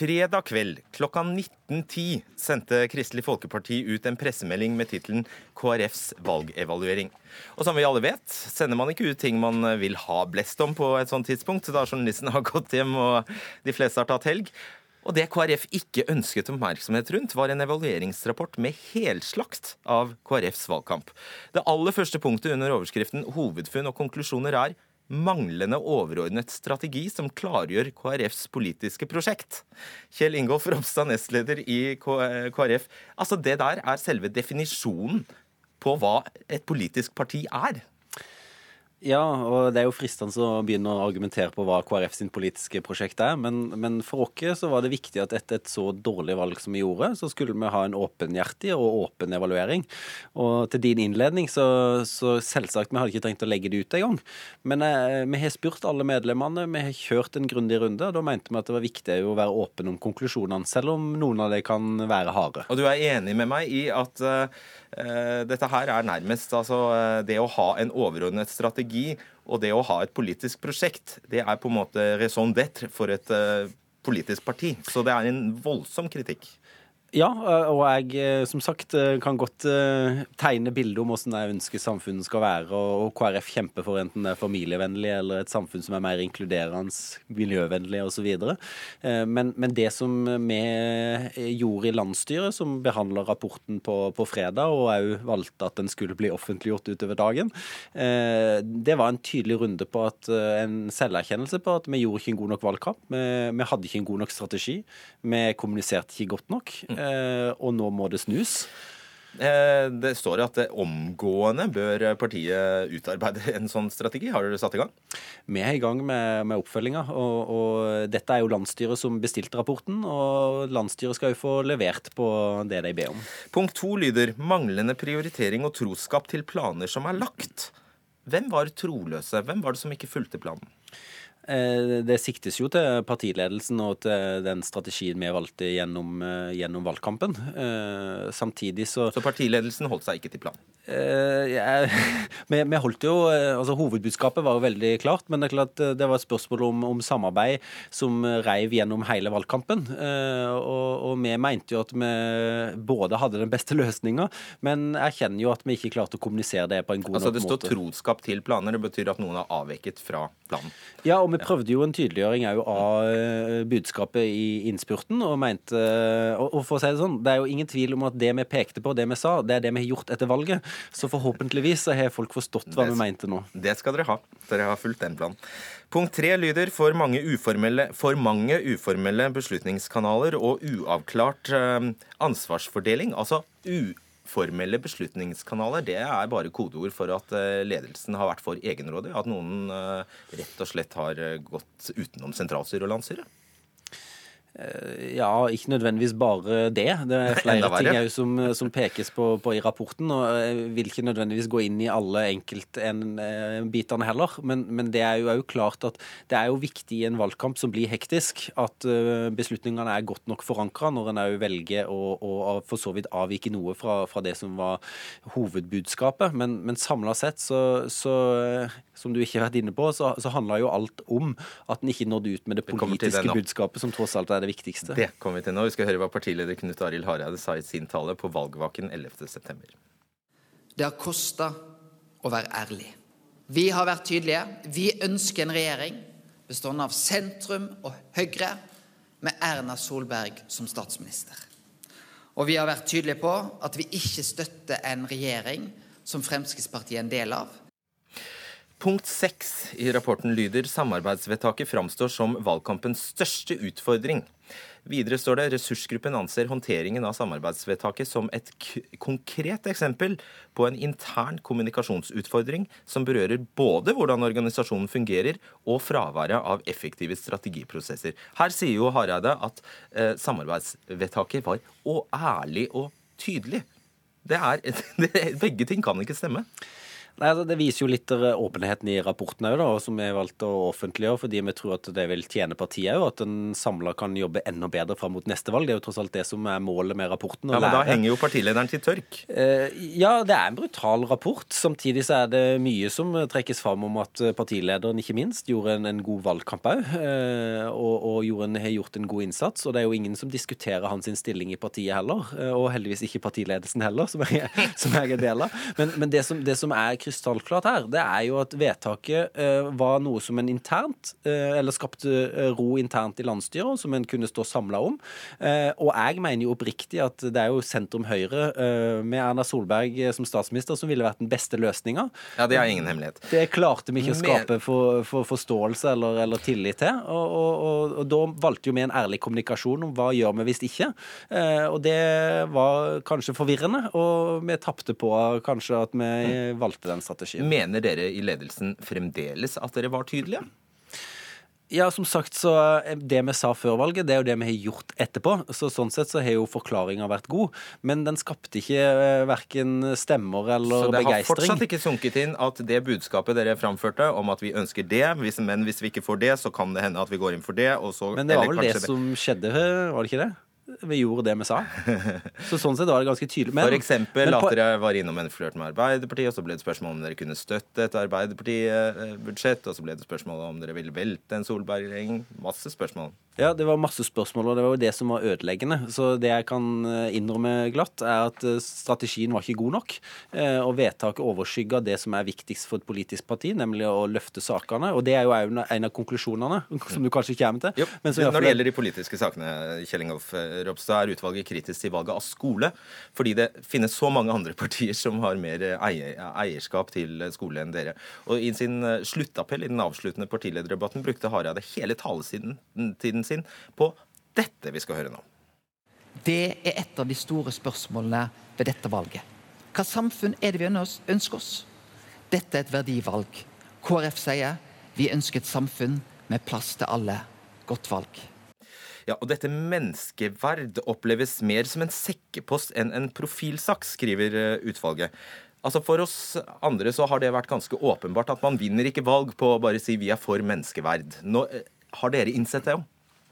Fredag kveld klokka 19.10 sendte Kristelig Folkeparti ut en pressemelding med tittelen KrFs valgevaluering. Og som vi alle vet, sender man ikke ut ting man vil ha blest om på et sånt tidspunkt, da journalisten har gått hjem og de fleste har tatt helg. Og det KrF ikke ønsket oppmerksomhet rundt, var en evalueringsrapport med helslakt av KrFs valgkamp. Det aller første punktet under overskriften 'Hovedfunn og konklusjoner' er manglende overordnet strategi som klargjør KrFs politiske prosjekt. Kjell Ingolf Ropstad, nestleder i KrF. Altså, det der er selve definisjonen på hva et politisk parti er. Ja, og det er jo fristende å begynne å argumentere på hva KrF sin politiske prosjekt er, men, men for oss så var det viktig at etter et så dårlig valg som vi gjorde, så skulle vi ha en åpenhjertig og åpen evaluering. Og til din innledning, så, så selvsagt, vi hadde ikke trengt å legge det ut engang. Men eh, vi har spurt alle medlemmene, vi har kjørt en grundig runde, og da mente vi at det var viktig å være åpen om konklusjonene, selv om noen av dem kan være harde. Og du er enig med meg i at uh, dette her er nærmest altså, det å ha en overordnet strategi strategi og det å ha et politisk prosjekt, det er på en måte raison d'être for et uh, politisk parti. Så det er en voldsom kritikk. Ja, og jeg eh, som sagt eh, kan godt tegne bildet om hvordan jeg ønsker samfunnet skal være. Og KrF kjemper for enten det er familievennlig eller et samfunn som er mer inkluderende, miljøvennlig osv. Men, men det som vi gjorde i landsstyret, som behandla rapporten på, på, fredag, og òg valgte at den skulle bli offentliggjort utover dagen, det var en tydelig runde på at en selverkjennelse på at vi gjorde ikke en god nok valgkamp. Vi, vi hadde ikke en god nok strategi. Vi kommuniserte ikke godt nok. Mm. Eh, og nå må det snus. Eh, det står jo at omgående bør partiet utarbeide en sånn strategi. Har dere satt i gang? Vi er i gang med, med oppfølginga. Og, og, dette er jo landsstyret som bestilte rapporten. Og landsstyret skal jo få levert på det de ber om. Punkt to lyder manglende prioritering og troskap til planer som er lagt. Hvem var troløse? Hvem var det som ikke fulgte planen? Eh, det siktes jo til partiledelsen og til den strategien vi valgte gjennom, eh, gjennom valgkampen. Eh, samtidig så Så partiledelsen holdt seg ikke til planen? Ja, vi, vi, holdt jo altså Hovedbudskapet var jo veldig klart, men det er klart det var et spørsmål om, om samarbeid som reiv gjennom hele valgkampen. Og, og, vi mente jo at vi både hadde den beste løsninga, men erkjenner jo at vi ikke klarte å kommunisere det på en god altså, nok måte. Altså Det står troskap til planer, det betyr at noen har avveket fra planen? Ja, og vi prøvde jo en tydeliggjøring av eh, budskapet i innspurten. og mente, og for å si Det sånn, det er jo ingen tvil om at det vi pekte på, det vi sa, det er det vi har gjort etter valget. Så forhåpentligvis så har folk forstått hva det, vi mente nå. Det skal dere ha. Dere har fulgt den planen. Punkt tre lyder for mange, uformelle, for mange uformelle beslutningskanaler og uavklart eh, ansvarsfordeling. Altså u uformelle beslutningskanaler, det er bare kodeord for at eh, ledelsen har vært for egenrådig. At noen eh, rett og slett har eh, gått utenom sentralstyret og landsstyret. Eh, ja, ikke nødvendigvis bare det. Det er flere ting som, som, pekes på, på, i rapporten. og Jeg vil ikke nødvendigvis gå inn i alle enkeltbitene heller. Men, men, det er jo, er jo klart at det er jo viktig i en valgkamp som blir hektisk, at eh, beslutningene er godt nok forankra når en òg velger å, å, for så vidt avvike noe fra, fra det som var hovedbudskapet. Men, men samla sett, så, så, som du ikke har vært inne på, så, så handla jo alt om at en ikke nådde ut med det politiske budskapet, som tross alt er det viktigste. Det kommer vi til nå. Vi skal høre hva partileder Knut Arild Hareide sa i sin tale på valgvaken 11.9. Det har kosta å være ærlig. Vi har vært tydelige. Vi ønsker en regjering bestående av sentrum og Høyre, med Erna Solberg som statsminister. Og vi har vært tydelige på at vi ikke støtter en regjering som Fremskrittspartiet er en del av, Punkt seks i rapporten lyder samarbeidsvedtaket framstår som valgkampens største utfordring. Videre står det ressursgruppen anser håndteringen av samarbeidsvedtaket som et konkret eksempel på en intern kommunikasjonsutfordring som berører både hvordan organisasjonen fungerer og fraværet av effektive strategiprosesser. Her sier jo Hareide at eh, samarbeidsvedtaket var å ærlig og tydelig. Det er, det, begge ting kan ikke stemme. Nei, altså, Det viser jo litt åpenheten i rapporten òg, som vi valgte å offentliggjøre. Fordi vi tror at det vil tjene partiet òg, at en samla kan jobbe enda bedre fram mot neste valg. Det er jo tross alt det som er målet med rapporten. Ja, Men da henger jo partilederen til tørk? Eh, ja, det er en brutal rapport. Samtidig så er det mye som trekkes fram om at partilederen ikke minst gjorde en, en god valgkamp òg. Eh, og, og en, har gjort en god innsats. Og det er jo ingen som diskuterer hans stilling i partiet heller. Eh, og heldigvis ikke partiledelsen heller, som jeg, som jeg er del av. Men, men det, som, det som er krystallklart her, det er jo at vedtaket eh, var noe som en internt, eh, eller skapte eh, ro internt i landsstyret, som en kunne stå samla om. Og jeg mener jo oppriktig at det er jo sentrum Høyre med Erna Solberg som statsminister som ville vært den beste løsninga. Ja, det er ingen hemmelighet. Det klarte vi ikke å skape for, for forståelse eller, eller tillit til. Og, og, og, og da valgte jo vi en ærlig kommunikasjon om hva gjør vi hvis ikke. Og det var kanskje forvirrende, og vi tapte på kanskje at vi valgte den strategien. Mener dere i ledelsen fremdeles at dere var tydelige? Ja, som sagt, så eh, Det vi sa før valget, det er jo det vi har gjort etterpå. Så Sånn sett så har jo forklaringa vært god. Men den skapte ikke eh, verken stemmer eller Så det har begeistring. fortsatt ikke sunket inn at det budskapet dere framførte om at vi ønsker det, hvis, men hvis vi ikke får det, så kan det hende at vi går inn for det. Og så, Men det var vel det som skjedde, var det ikke det? Vi gjorde det vi sa. Så sånn sett var det ganske tydelig. Men, For eksempel at dere var innom en flørt med Arbeiderpartiet, og så ble det spørsmål om dere kunne støtte et Arbeiderparti-budsjett, og så ble det spørsmål om dere ville velte en Solberg-regjering. Masse spørsmål. Ja, det var masse spørsmål, og det var jo det som var ødeleggende. Så det jeg kan eh, innrømme glatt, er at eh, strategien var ikke god nok. eh, Og vedtaket overskygga det som er viktigst for et politisk parti, nemlig å løfte sakene. Og det er jo en av konklusjonene, som du kanskje kommer til. Men som Når det er- gjelder de politiske sakene, Kjell Ingolf Ropstad, er utvalget kritisk til valget av skole. Fordi det finnes så mange andre partier som har mer eierskap til skole enn dere. Og i sin sluttappell i den avsluttende partilederdebatten brukte Hareide hele talesiden til tiden sin på dette vi skal høre nå. Det er et av de store spørsmålene ved dette valget. Hva samfunn er det vi ønsker oss? Dette er et verdivalg. KrF sier vi ønsker et samfunn med plass til alle. Godt valg. Ja, og dette menneskeverd oppleves mer som en sekkepost enn en profilsak, skriver eh, utvalget. Altså For oss andre så har det vært ganske åpenbart at man vinner ikke valg på å bare si vi er for menneskeverd. Nå, eh, har dere innsett det òg?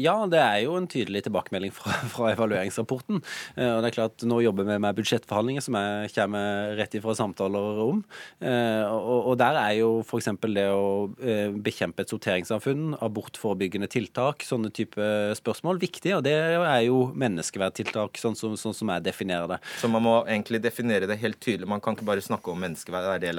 ja, det er jo en tydelig tilbakemelding fra, fra evalueringsrapporten. Eh, og det er klart, Nå jobber vi med budsjettforhandlinger, som jeg kommer rett ifra samtaler om. Eh, og, og der er jo f.eks. det å eh, bekjempe et sorteringssamfunn, abortforebyggende tiltak, sånne type spørsmål, viktig. Og det er jo menneskeverdtiltak, sånn som, sånn som jeg definerer det. Så man må egentlig definere det helt tydelig. Man kan ikke bare snakke om menneskeverd. Er det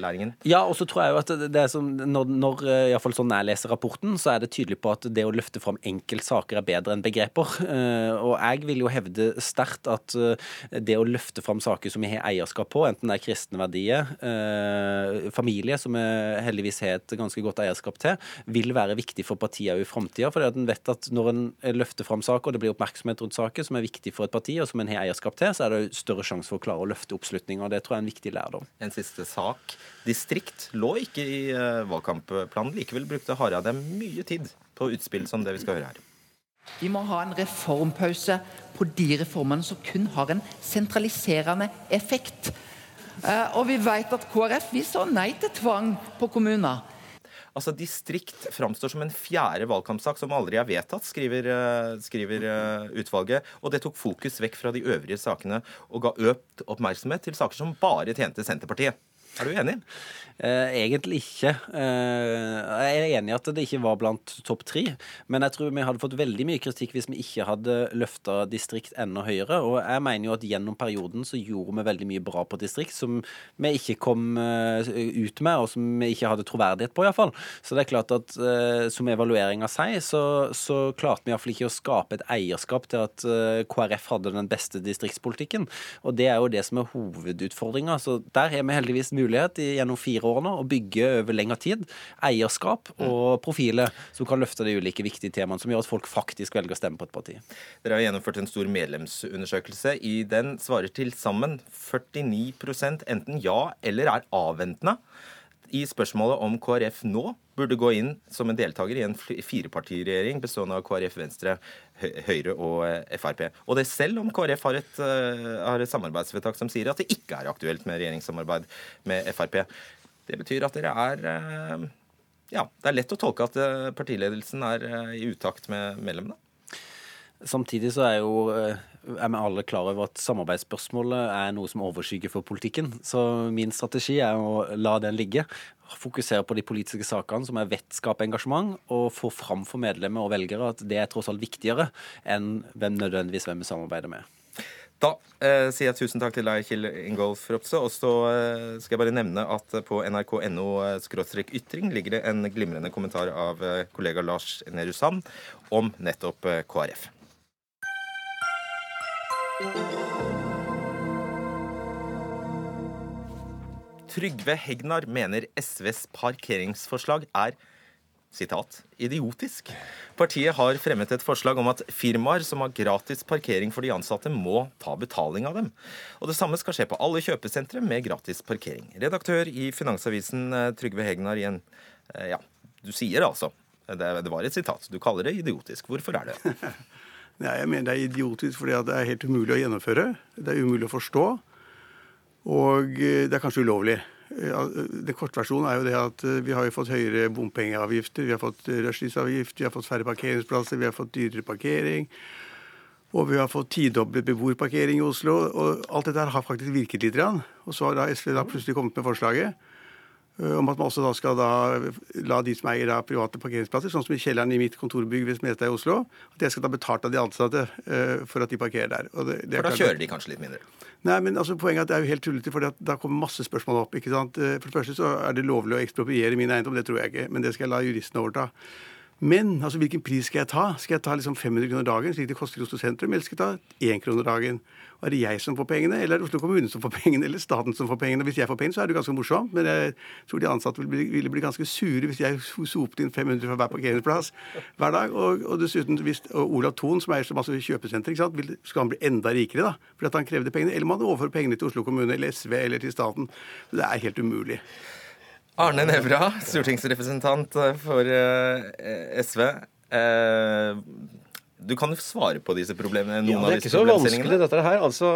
læringen? Ja, og så tror jeg jo at det, er som, når, når eh, i hvert fall sånn jeg leser rapporten, så er det tydelig på at det å løfte fram enkeltsaker er bedre enn begreper. Eh, Og jeg vil jo hevde sterkt at eh, det å løfte fram saker som vi har eierskap på, enten det er kristne verdier, eh, familie, som vi heldigvis har et ganske godt eierskap til, vil være viktig for partiet òg i framtida. For en vet at når en løfter fram saker, og det blir oppmerksomhet rundt saker som er viktig for et parti, og som en har eierskap til, så er det større sjanse for å klare å løfte oppslutninga. Det tror jeg er en viktig lærdom. En siste sak. Distrikt lå ikke i valgkampplanen. Likevel brukte Hareide mye tid på utspill som det vi skal høre her. Vi må ha en reformpause på de reformene som kun har en sentraliserende effekt. Eh, Og vi vet at KrF vi sa nei til tvang på kommuner. Altså, Distrikt framstår som en fjerde valgkampsak som aldri er vedtatt, skriver, eh, skriver eh, utvalget. Og det tok fokus vekk fra de øvrige sakene og ga økt oppmerksomhet til saker som bare tjente Senterpartiet. Er du enig? Eh, egentlig ikke. Eh, jeg er enig i at det ikke var blant topp tre, men jeg tror vi hadde fått veldig mye kritikk hvis vi ikke hadde løfta distrikt enda høyere. Og jeg mener jo at gjennom perioden så gjorde vi veldig mye bra på distrikt som vi ikke kom eh, ut med, og som vi ikke hadde troverdighet på, iallfall. Så det er klart at som evalueringa sier, så, så klarte vi iallfall ikke å skape et eierskap til at KrF hadde den beste distriktspolitikken. Og det er jo det som er hovedutfordringa. Så der har vi heldigvis mulighet i, gjennom fire år nå å bygge over lengre tid eierskap og profiler som kan løfte de ulike viktige temaene, som gjør at folk faktisk velger å stemme på et parti. Dere har gjennomført en stor medlemsundersøkelse. I den svarer til sammen 49% enten ja eller er avventende i spørsmålet om KrF nå burde gå inn som en deltaker i en firepartiregjering bestående av KrF, Venstre, Høyre og eh, Frp. Og det selv om KrF har et, eh, har et samarbeidsvedtak som sier at det ikke er aktuelt med regjeringssamarbeid med Frp. Det betyr at dere er eh, Ja, det er lett å tolke at partiledelsen er i utakt med medlemmene. Samtidig så er jo eh, er vi alle klar over at samarbeidsspørsmålet er noe som overskygger for politikken. Så min strategi er å la den ligge. Fokusere på de politiske sakene som jeg vet skaper engasjement, og få fram for medlemmer og velgere at det er tross alt viktigere enn hvem nødvendigvis hvem vi samarbeider med. Da eh, sier jeg tusen takk til deg, Kjell Ingolf Ropstad. Og så eh, skal jeg bare nevne at på nrk.no ytring ligger det en glimrende kommentar av eh, kollega Lars Nehru Sand om nettopp eh, KrF. Trygve Hegnar mener SVs parkeringsforslag er sitat, idiotisk. Partiet har fremmet et forslag om at firmaer som har gratis parkering for de ansatte, må ta betaling av dem. Og Det samme skal skje på alle kjøpesentre med gratis parkering. Redaktør i Finansavisen, eh, Trygve Hegnar, igjen. Eh, Ja, du sier altså. Det, det var et sitat. Du kaller det idiotisk. Hvorfor er det? Nei, jeg mener det er idiotisk fordi det er helt umulig å gjennomføre. Det er umulig å forstå. Og eh, det er kanskje ulovlig. Den Det kortversjonen er jo det at eh, vi har jo fått høyere bompengeavgifter, vi har fått eh, rushtidsavgift, vi har fått færre parkeringsplasser, vi har fått dyrere parkering. Og vi har fått tidoblet beboerparkering i Oslo. Og alt dette har faktisk virket litt. Og så har da SV da plutselig kommet med forslaget eh, om at man også da skal da la de som eier da private parkeringsplasser, sånn som i kjelleren i mitt kontorbygg ved Smestad i Oslo, at jeg skal da betalt av de ansatte uh, for at de parkerer der. Og det, det For da kjører de kanskje litt mindre. Nei, men altså Poenget er at det er jo helt tullete, for da kommer masse spørsmål opp. ikke sant? Eh, For det første så er det lovlig å ekspropriere min eiendom, det tror jeg ikke. Men det skal jeg la juristene overta. Men altså, hvilken pris skal jeg ta? Skal jeg ta liksom 500 kroner dagen, slik det koster i Oslo sentrum, eller skal jeg ta 1 kroner dagen? Og Er det jeg som får pengene, eller er det Oslo kommune som får pengene, eller staten som får pengene? Hvis jeg får pengene, så er det ganske morsomt, men jeg tror de ansatte ville bli, ville bli ganske sure hvis jeg sopet inn 500 fra hver parkeringsplass hver dag. Og, og dessuten, hvis og Olav Thon, som eier så masse kjøpesenter? Skal han bli enda rikere da, fordi han krevde pengene? Eller må han overføre pengene til Oslo kommune eller SV eller til staten? Så det er helt umulig. Arne Nævra, stortingsrepresentant for eh, SV. Eh, du kan jo svare på disse problemene. Ja, det er ikke så vanskelig, dette her. Altså,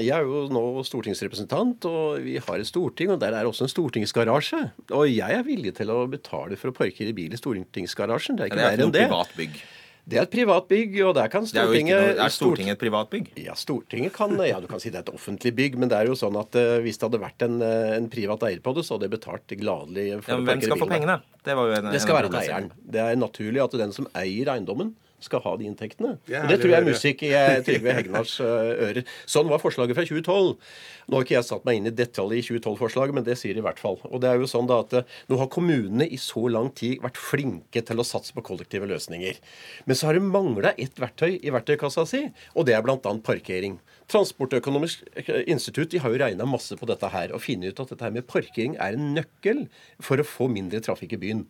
jeg er jo nå stortingsrepresentant, og vi har et storting, og der er også en stortingsgarasje. Og jeg er villig til å betale for å parkere bil i stortingsgarasjen. Det er ikke det er ikke enn noe det. privat bygg. Det er et privat bygg, og der kan Det er Stortinget noe, er Stortinget et privat bygg? Ja, Stortinget kan Ja, du kan si det er et offentlig bygg, men det er jo sånn at uh, hvis det hadde vært en, eh, en privat eier på det, så hadde jeg betalt gladelig for Ja, men hvem skal få pengene? Det en, Det skal være eieren. Det er naturlig at den som eier eiendommen, skal ha de inntektene. Og det tror jeg er musikk i Trygve Hegnars eh, ører. Sånn var forslaget fra 2012. Nå har ikke jeg satt meg inn i detalj i 2012-forslaget, men det sier i hvert fall. Og det er jo sånn da at eh, Nå har kommunene i så lang tid vært flinke til å satse på kollektive løsninger. Men så har det mangla ett verktøy i verktøykassa si, og det er bl.a. parkering. Transportøkonomisk eh, institutt de har jo regna masse på dette her og funnet ut at dette her med parkering er en nøkkel for å få mindre trafikk i byen.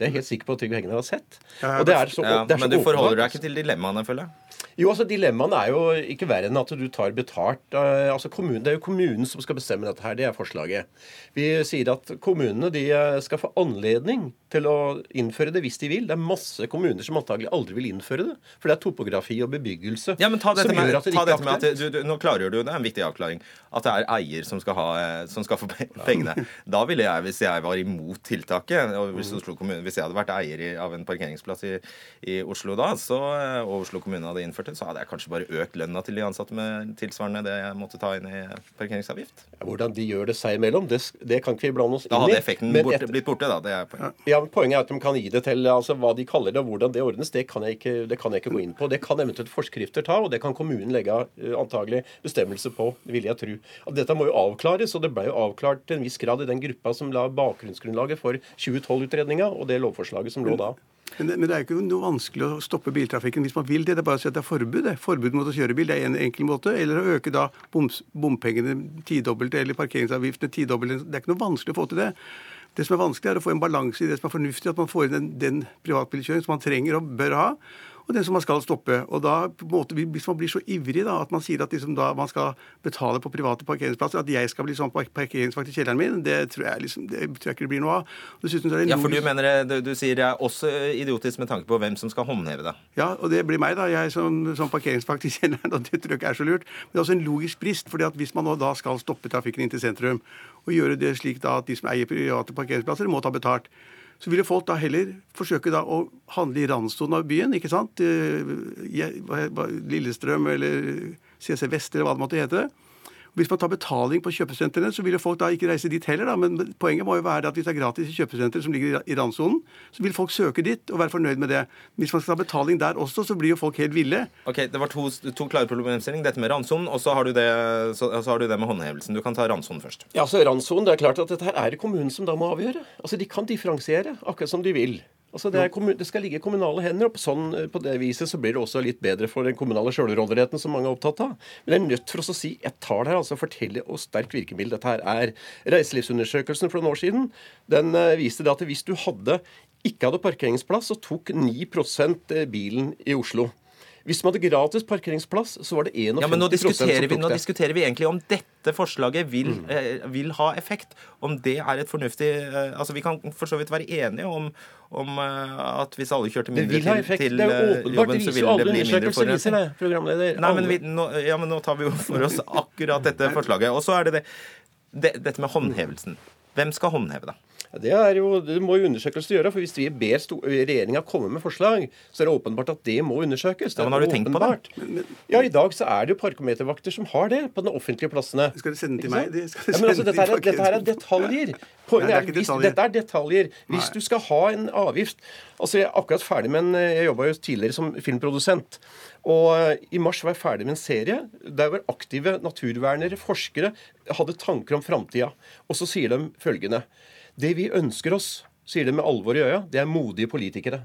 Det er jeg helt sikker på at Trygve Hegnar har sett. Og det er så, ja, det er så men du forholder deg ikke til dilemmaene, føler jeg. Jo, altså Dilemmaene er jo ikke verre enn at du tar betalt. eh, altså kommunen, Det er jo kommunen som skal bestemme dette her. Det er forslaget. Vi sier at kommunene de eh, skal få anledning til å innføre det hvis de vil. Det er masse kommuner som antagelig aldri vil innføre det. For det er topografi og bebyggelse Ja, men ta dette som med, gjør at det ikke er aktuelt. du, du, Nå klargjør du, det er en viktig avklaring, at det er eier som skal, ha, eh, som skal få pengene. Da ville jeg, hvis jeg var imot tiltaket, og hvis, Oslo kommune, hvis jeg hadde vært eier av en parkeringsplass i, i Oslo da, så, og Oslo kommune hadde innført det, så hadde jeg kanskje bare økt lønna til de ansatte med tilsvarende det jeg måtte ta inn i parkeringsavgift. Hvordan de gjør det seg imellom, det, det kan ikke vi blande oss inn i. Da hadde effekten Men borte, et- blitt borte, da. Det er poenget. Ja, men Poenget er at de kan gi det til altså hva de kaller det, og hvordan det ordnes. Det kan, jeg ikke, det kan jeg ikke gå inn på. Det kan eventuelt forskrifter ta, og det kan kommunen legge uh, antagelig bestemmelse på, vil jeg tro. Dette må jo avklares, og det ble jo avklart til en viss grad i den gruppa som la bakgrunnsgrunnlaget for 2012-utredninga og det lovforslaget som lå da. Men det, men det er ikke noe vanskelig å stoppe biltrafikken hvis man vil det. Det er bare å si at det er forbud. Det. Forbud mot å kjøre bil det er en enkel måte. Eller å øke da boms, bompengene tidobbelt eller parkeringsavgiftene tidobbelt. Det er ikke noe vanskelig å få til det. Det som er vanskelig, er å få en balanse i det som er fornuftig, at man får inn den, den privatbilkjøringen som man trenger og bør ha, og den som man skal stoppe. Og da, på en måte, Hvis man blir så ivrig da, at man sier at liksom da man skal betale på private parkeringsplasser, at jeg skal bli sånn par- parkeringsvakt i kjelleren min, det tror jeg, liksom, det tror jeg ikke det blir noe av. Dessuten Ja, for du mener du, du sier det er også idiotisk med tanke på hvem som skal håndheve det. Ja, og det blir meg, da. Jeg som, som parkeringsvakt i kjelleren, og det tror jeg ikke er så lurt. Men det er også en logisk brist. fordi at hvis man nå da skal stoppe trafikken inn til sentrum, og gjøre det slik da at de som eier private parkeringsplasser, må ta betalt, så ville folk da heller forsøke da å handle i randsonen av byen, ikke sant? Eh, Lillestrøm eller CC Vest eller hva det måtte hete. Hvis man tar betaling på kjøpesentrene, så vil jo folk da ikke reise dit heller. da, Men poenget må jo være at hvis det er gratis i kjøpesentre som ligger i randsonen, så vil folk søke dit og være fornøyd med det. Hvis man skal ta betaling der også, så blir jo folk helt ville. Ok, Det var to, to klare problemstillinger. Dette med randsonen, og så har, du det, så, så har du det med håndhevelsen. Du kan ta randsonen først. Ja, så Randsonen, det er klart at dette her er det kommunen som da må avgjøre. Altså, De kan differensiere akkurat som de vil. Altså det, er det skal ligge i kommunale hender, og på, sånn, på det viset så blir det også litt bedre for den kommunale sjølråderetten som mange er opptatt av. Men jeg er nødt for oss å si et tall her, altså fortelle hvor sterkt virkemiddel dette her er. Reiselivsundersøkelsen for noen år siden den eh, viste det at hvis du hadde, ikke hadde parkeringsplass, så tok 9% bilen i Oslo. Hvis man hadde gratis parkeringsplass, så var det 51 Ja, men nå diskuterer, vi, nå det. diskuterer vi egentlig om dette forslaget vil, Mm. eh, vil ha effekt. Om det er et fornuftig eh, Altså, Vi kan for så vidt være enige om, om eh, at hvis alle kjørte Det mindre vil ha til, effekt. til Det er jo eh, åpenbart. jobben, Det så jo alle det bli mindre forurensning. Nei, men, vi, nå, ja, men nå tar vi jo for oss akkurat dette forslaget. Og så er det, det, det dette med håndhevelsen. Hvem skal håndheve det? Det, er jo, det må jo undersøkelser gjøre. for Hvis vi ber regjeringa komme med forslag, så er det åpenbart at det må undersøkes. Det Ja, men har du tenkt på det? åpenbart. Ja, I dag så er det jo parkometervakter som har det på de offentlige plassene. Skal de sende den til meg? sant? De- skal de Ja, men altså, dette, er, dette her er detaljer. Poenget Nei, det er ikke hvis, detaljer. Dette er detaljer. Hvis Nei. du skal ha en avgift Altså, Jeg er akkurat ferdig med en Jeg jobba jo tidligere som filmprodusent. Og eh, i mars var jeg ferdig med en serie der hvor aktive naturvernere, forskere, hadde tanker om framtida. Og så sier de følgende Det vi ønsker oss, sier de med alvor i øya, det er modige politikere.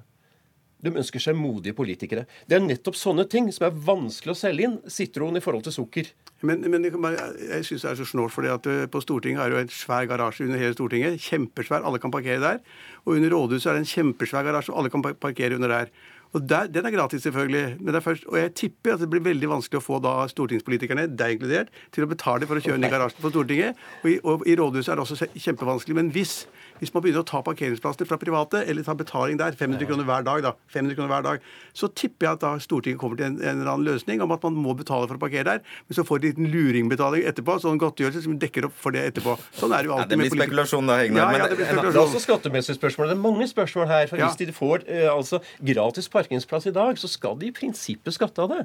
De ønsker seg modige politikere. Det er nettopp sånne ting som er vanskelig å selge inn. Sitron i forhold til sukker. Men, men jeg syns det er så snålt, fordi at eh, på Stortinget er det jo en svær garasje under hele Stortinget. Kjempesvær. Alle kan parkere der. Og under rådhuset er det en kjempesvær garasje, og alle kan parkere under der. Og der, Den er gratis, selvfølgelig. Men det er først, og jeg tipper at det blir veldig vanskelig å få da stortingspolitikerne, deg inkludert, til å betale for å kjøre inn i garasjen på Stortinget. Og i, og i rådhuset er det også kjempevanskelig. Men hvis, hvis man begynner å ta parkeringsplasser fra private, eller ta betaling der, 500 kroner hver dag, da, 500 kroner hver dag, så tipper jeg at da Stortinget kommer til en, en eller annen løsning om at man må betale for å parkere der. Men så får de en liten luringbetaling etterpå, sånn godtgjørelse som dekker opp for det etterpå. Sånn er det jo Ja, alltid det blir politikk- spekulasjon da, Hegnar. Ja, ja, det blir spekulasjon. Det er også skattemessige spørsmål. Det er mange spørsmål her. for Ja. De får eh, altså, gratis parkeringsplass i dag, så skal de i prinsippet skatte av det.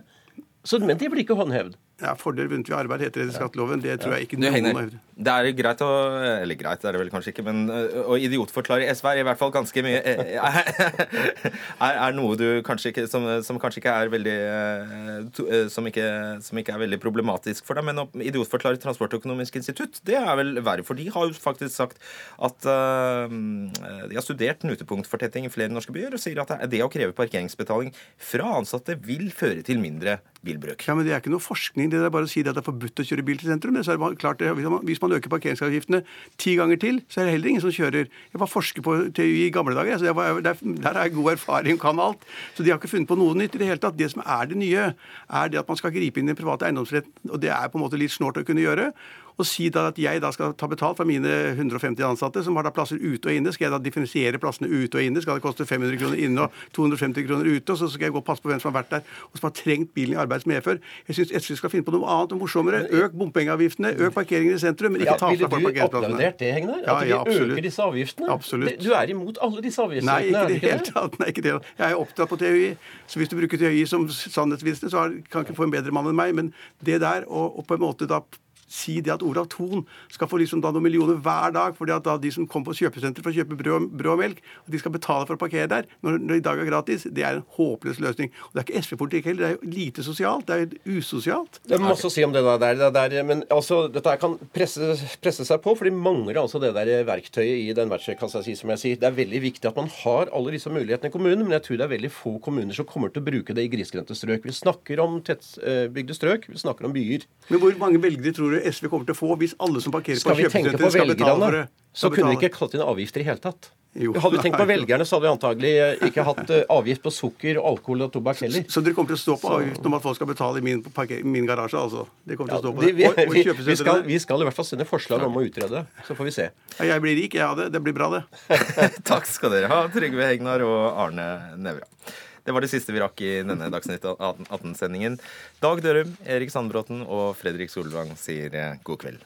Så, men det blir ikke håndhevd. Ja, Fordel vunnet ved arbeid heter det i skatteloven. Det tror jeg ikke noen har hevdet. det er greit å Eller greit er det vel kanskje ikke, men å idiotforklare SV er i hvert fall ganske mye er, er noe du kanskje ikke som, som kanskje ikke er veldig som ikke, som ikke er veldig problematisk for deg. Men å idiotforklare Transportøkonomisk institutt, det er vel verre. For de har jo faktisk sagt at uh, de har studert knutepunktfortetting i flere norske byer og sier at det å kreve parkeringsbetaling fra ansatte vil føre til mindre bilbruk. Ja, men Det er ikke noe forskning. Det er bare å si at det er forbudt å kjøre bil til sentrum. Så er det klart, hvis, man, øker parkeringsavgiftene ti ganger til, så er det heller ingen som kjører. Jeg var forsker på TUI i gamle dager. så jeg var, der, der er god erfaring og kan alt. Så de har ikke funnet på noe nytt i det hele tatt. Det som er det nye, er det at man skal gripe inn i den private eiendomsretten. Og det er på en måte litt snålt å kunne gjøre. Og si da at jeg da skal ta betalt fra mine 150 ansatte, som har da plasser ute og inne. Skal jeg da differensiere plassene ute og inne? Skal det koste 500 kroner inne og 250 kroner ute? Og så skal jeg gå og passe på hvem som har vært der, og som har trengt bilen i arbeids medfør. Jeg syns SV skal finne på noe annet og morsommere. Øk bompengeavgiftene, øk parkeringen i sentrum, men ikke ta ville fra folk du parkeringsplassene. applaudert det, Hegnar? Ja, At vi ja, absolutt. øker disse avgiftene? Absolutt. Du er imot alle disse avgiftene? Nei, ikke er i det hele tatt. Nei, ikke det. Jeg er opptatt på TØI, så hvis du bruker TØI som sannhetsvitne, så kan ikke få en bedre mann enn meg. Men det der, og, og på en måte da si det at Olav Thon skal få liksom da noen millioner hver dag, fordi at da de som kommer på kjøpesenteret for å kjøpe brød, brød og melk, at de skal betale for å parkere der, når, når det i dag er gratis, det er en håpløs løsning. Og det er ikke SV-politikk heller, det er jo lite sosialt, det er jo usosialt. Det er masse å si om det der, det der men altså, dette kan presse, presse seg på, for de mangler altså det der verktøyet i den verktøykassa si, som jeg sier. Det er veldig viktig at man har alle disse mulighetene i kommunen, men jeg tror det er veldig få kommuner som kommer til å bruke det i grisgrendte strøk. Vi snakker om tettbygde strøk, vi snakker om byer. Men hvor mange velgere tror du SV kommer til å få hvis alle som parkerer på Skal på kjøpesenter, skal betale for det? så kunne vi ikke kalt inn avgifter i hele tatt. Jo. Hadde vi tenkt på velgerne, så hadde vi antagelig eh, ikke hatt eh, avgift på sukker, alkohol og tobakk heller. Så dere kommer til å stå på Så- avgiften om at folk skal betale i min, min garasje, altså? Det kommer til å stå på Vi, det. vi, Og- og vi, vi, skal, vi skal i hvert fall sende forslag om å utrede, så får vi se. Ja, jeg blir rik, jeg av det. Det blir bra, det. Takk skal dere ha, Trygve Hegnar og Arne Nævra. Det var det siste vi rakk i denne Dagsnytt 18-sendingen. Dag Dørum, Erik Sandbråten og Fredrik Solvang sier eh, god kveld.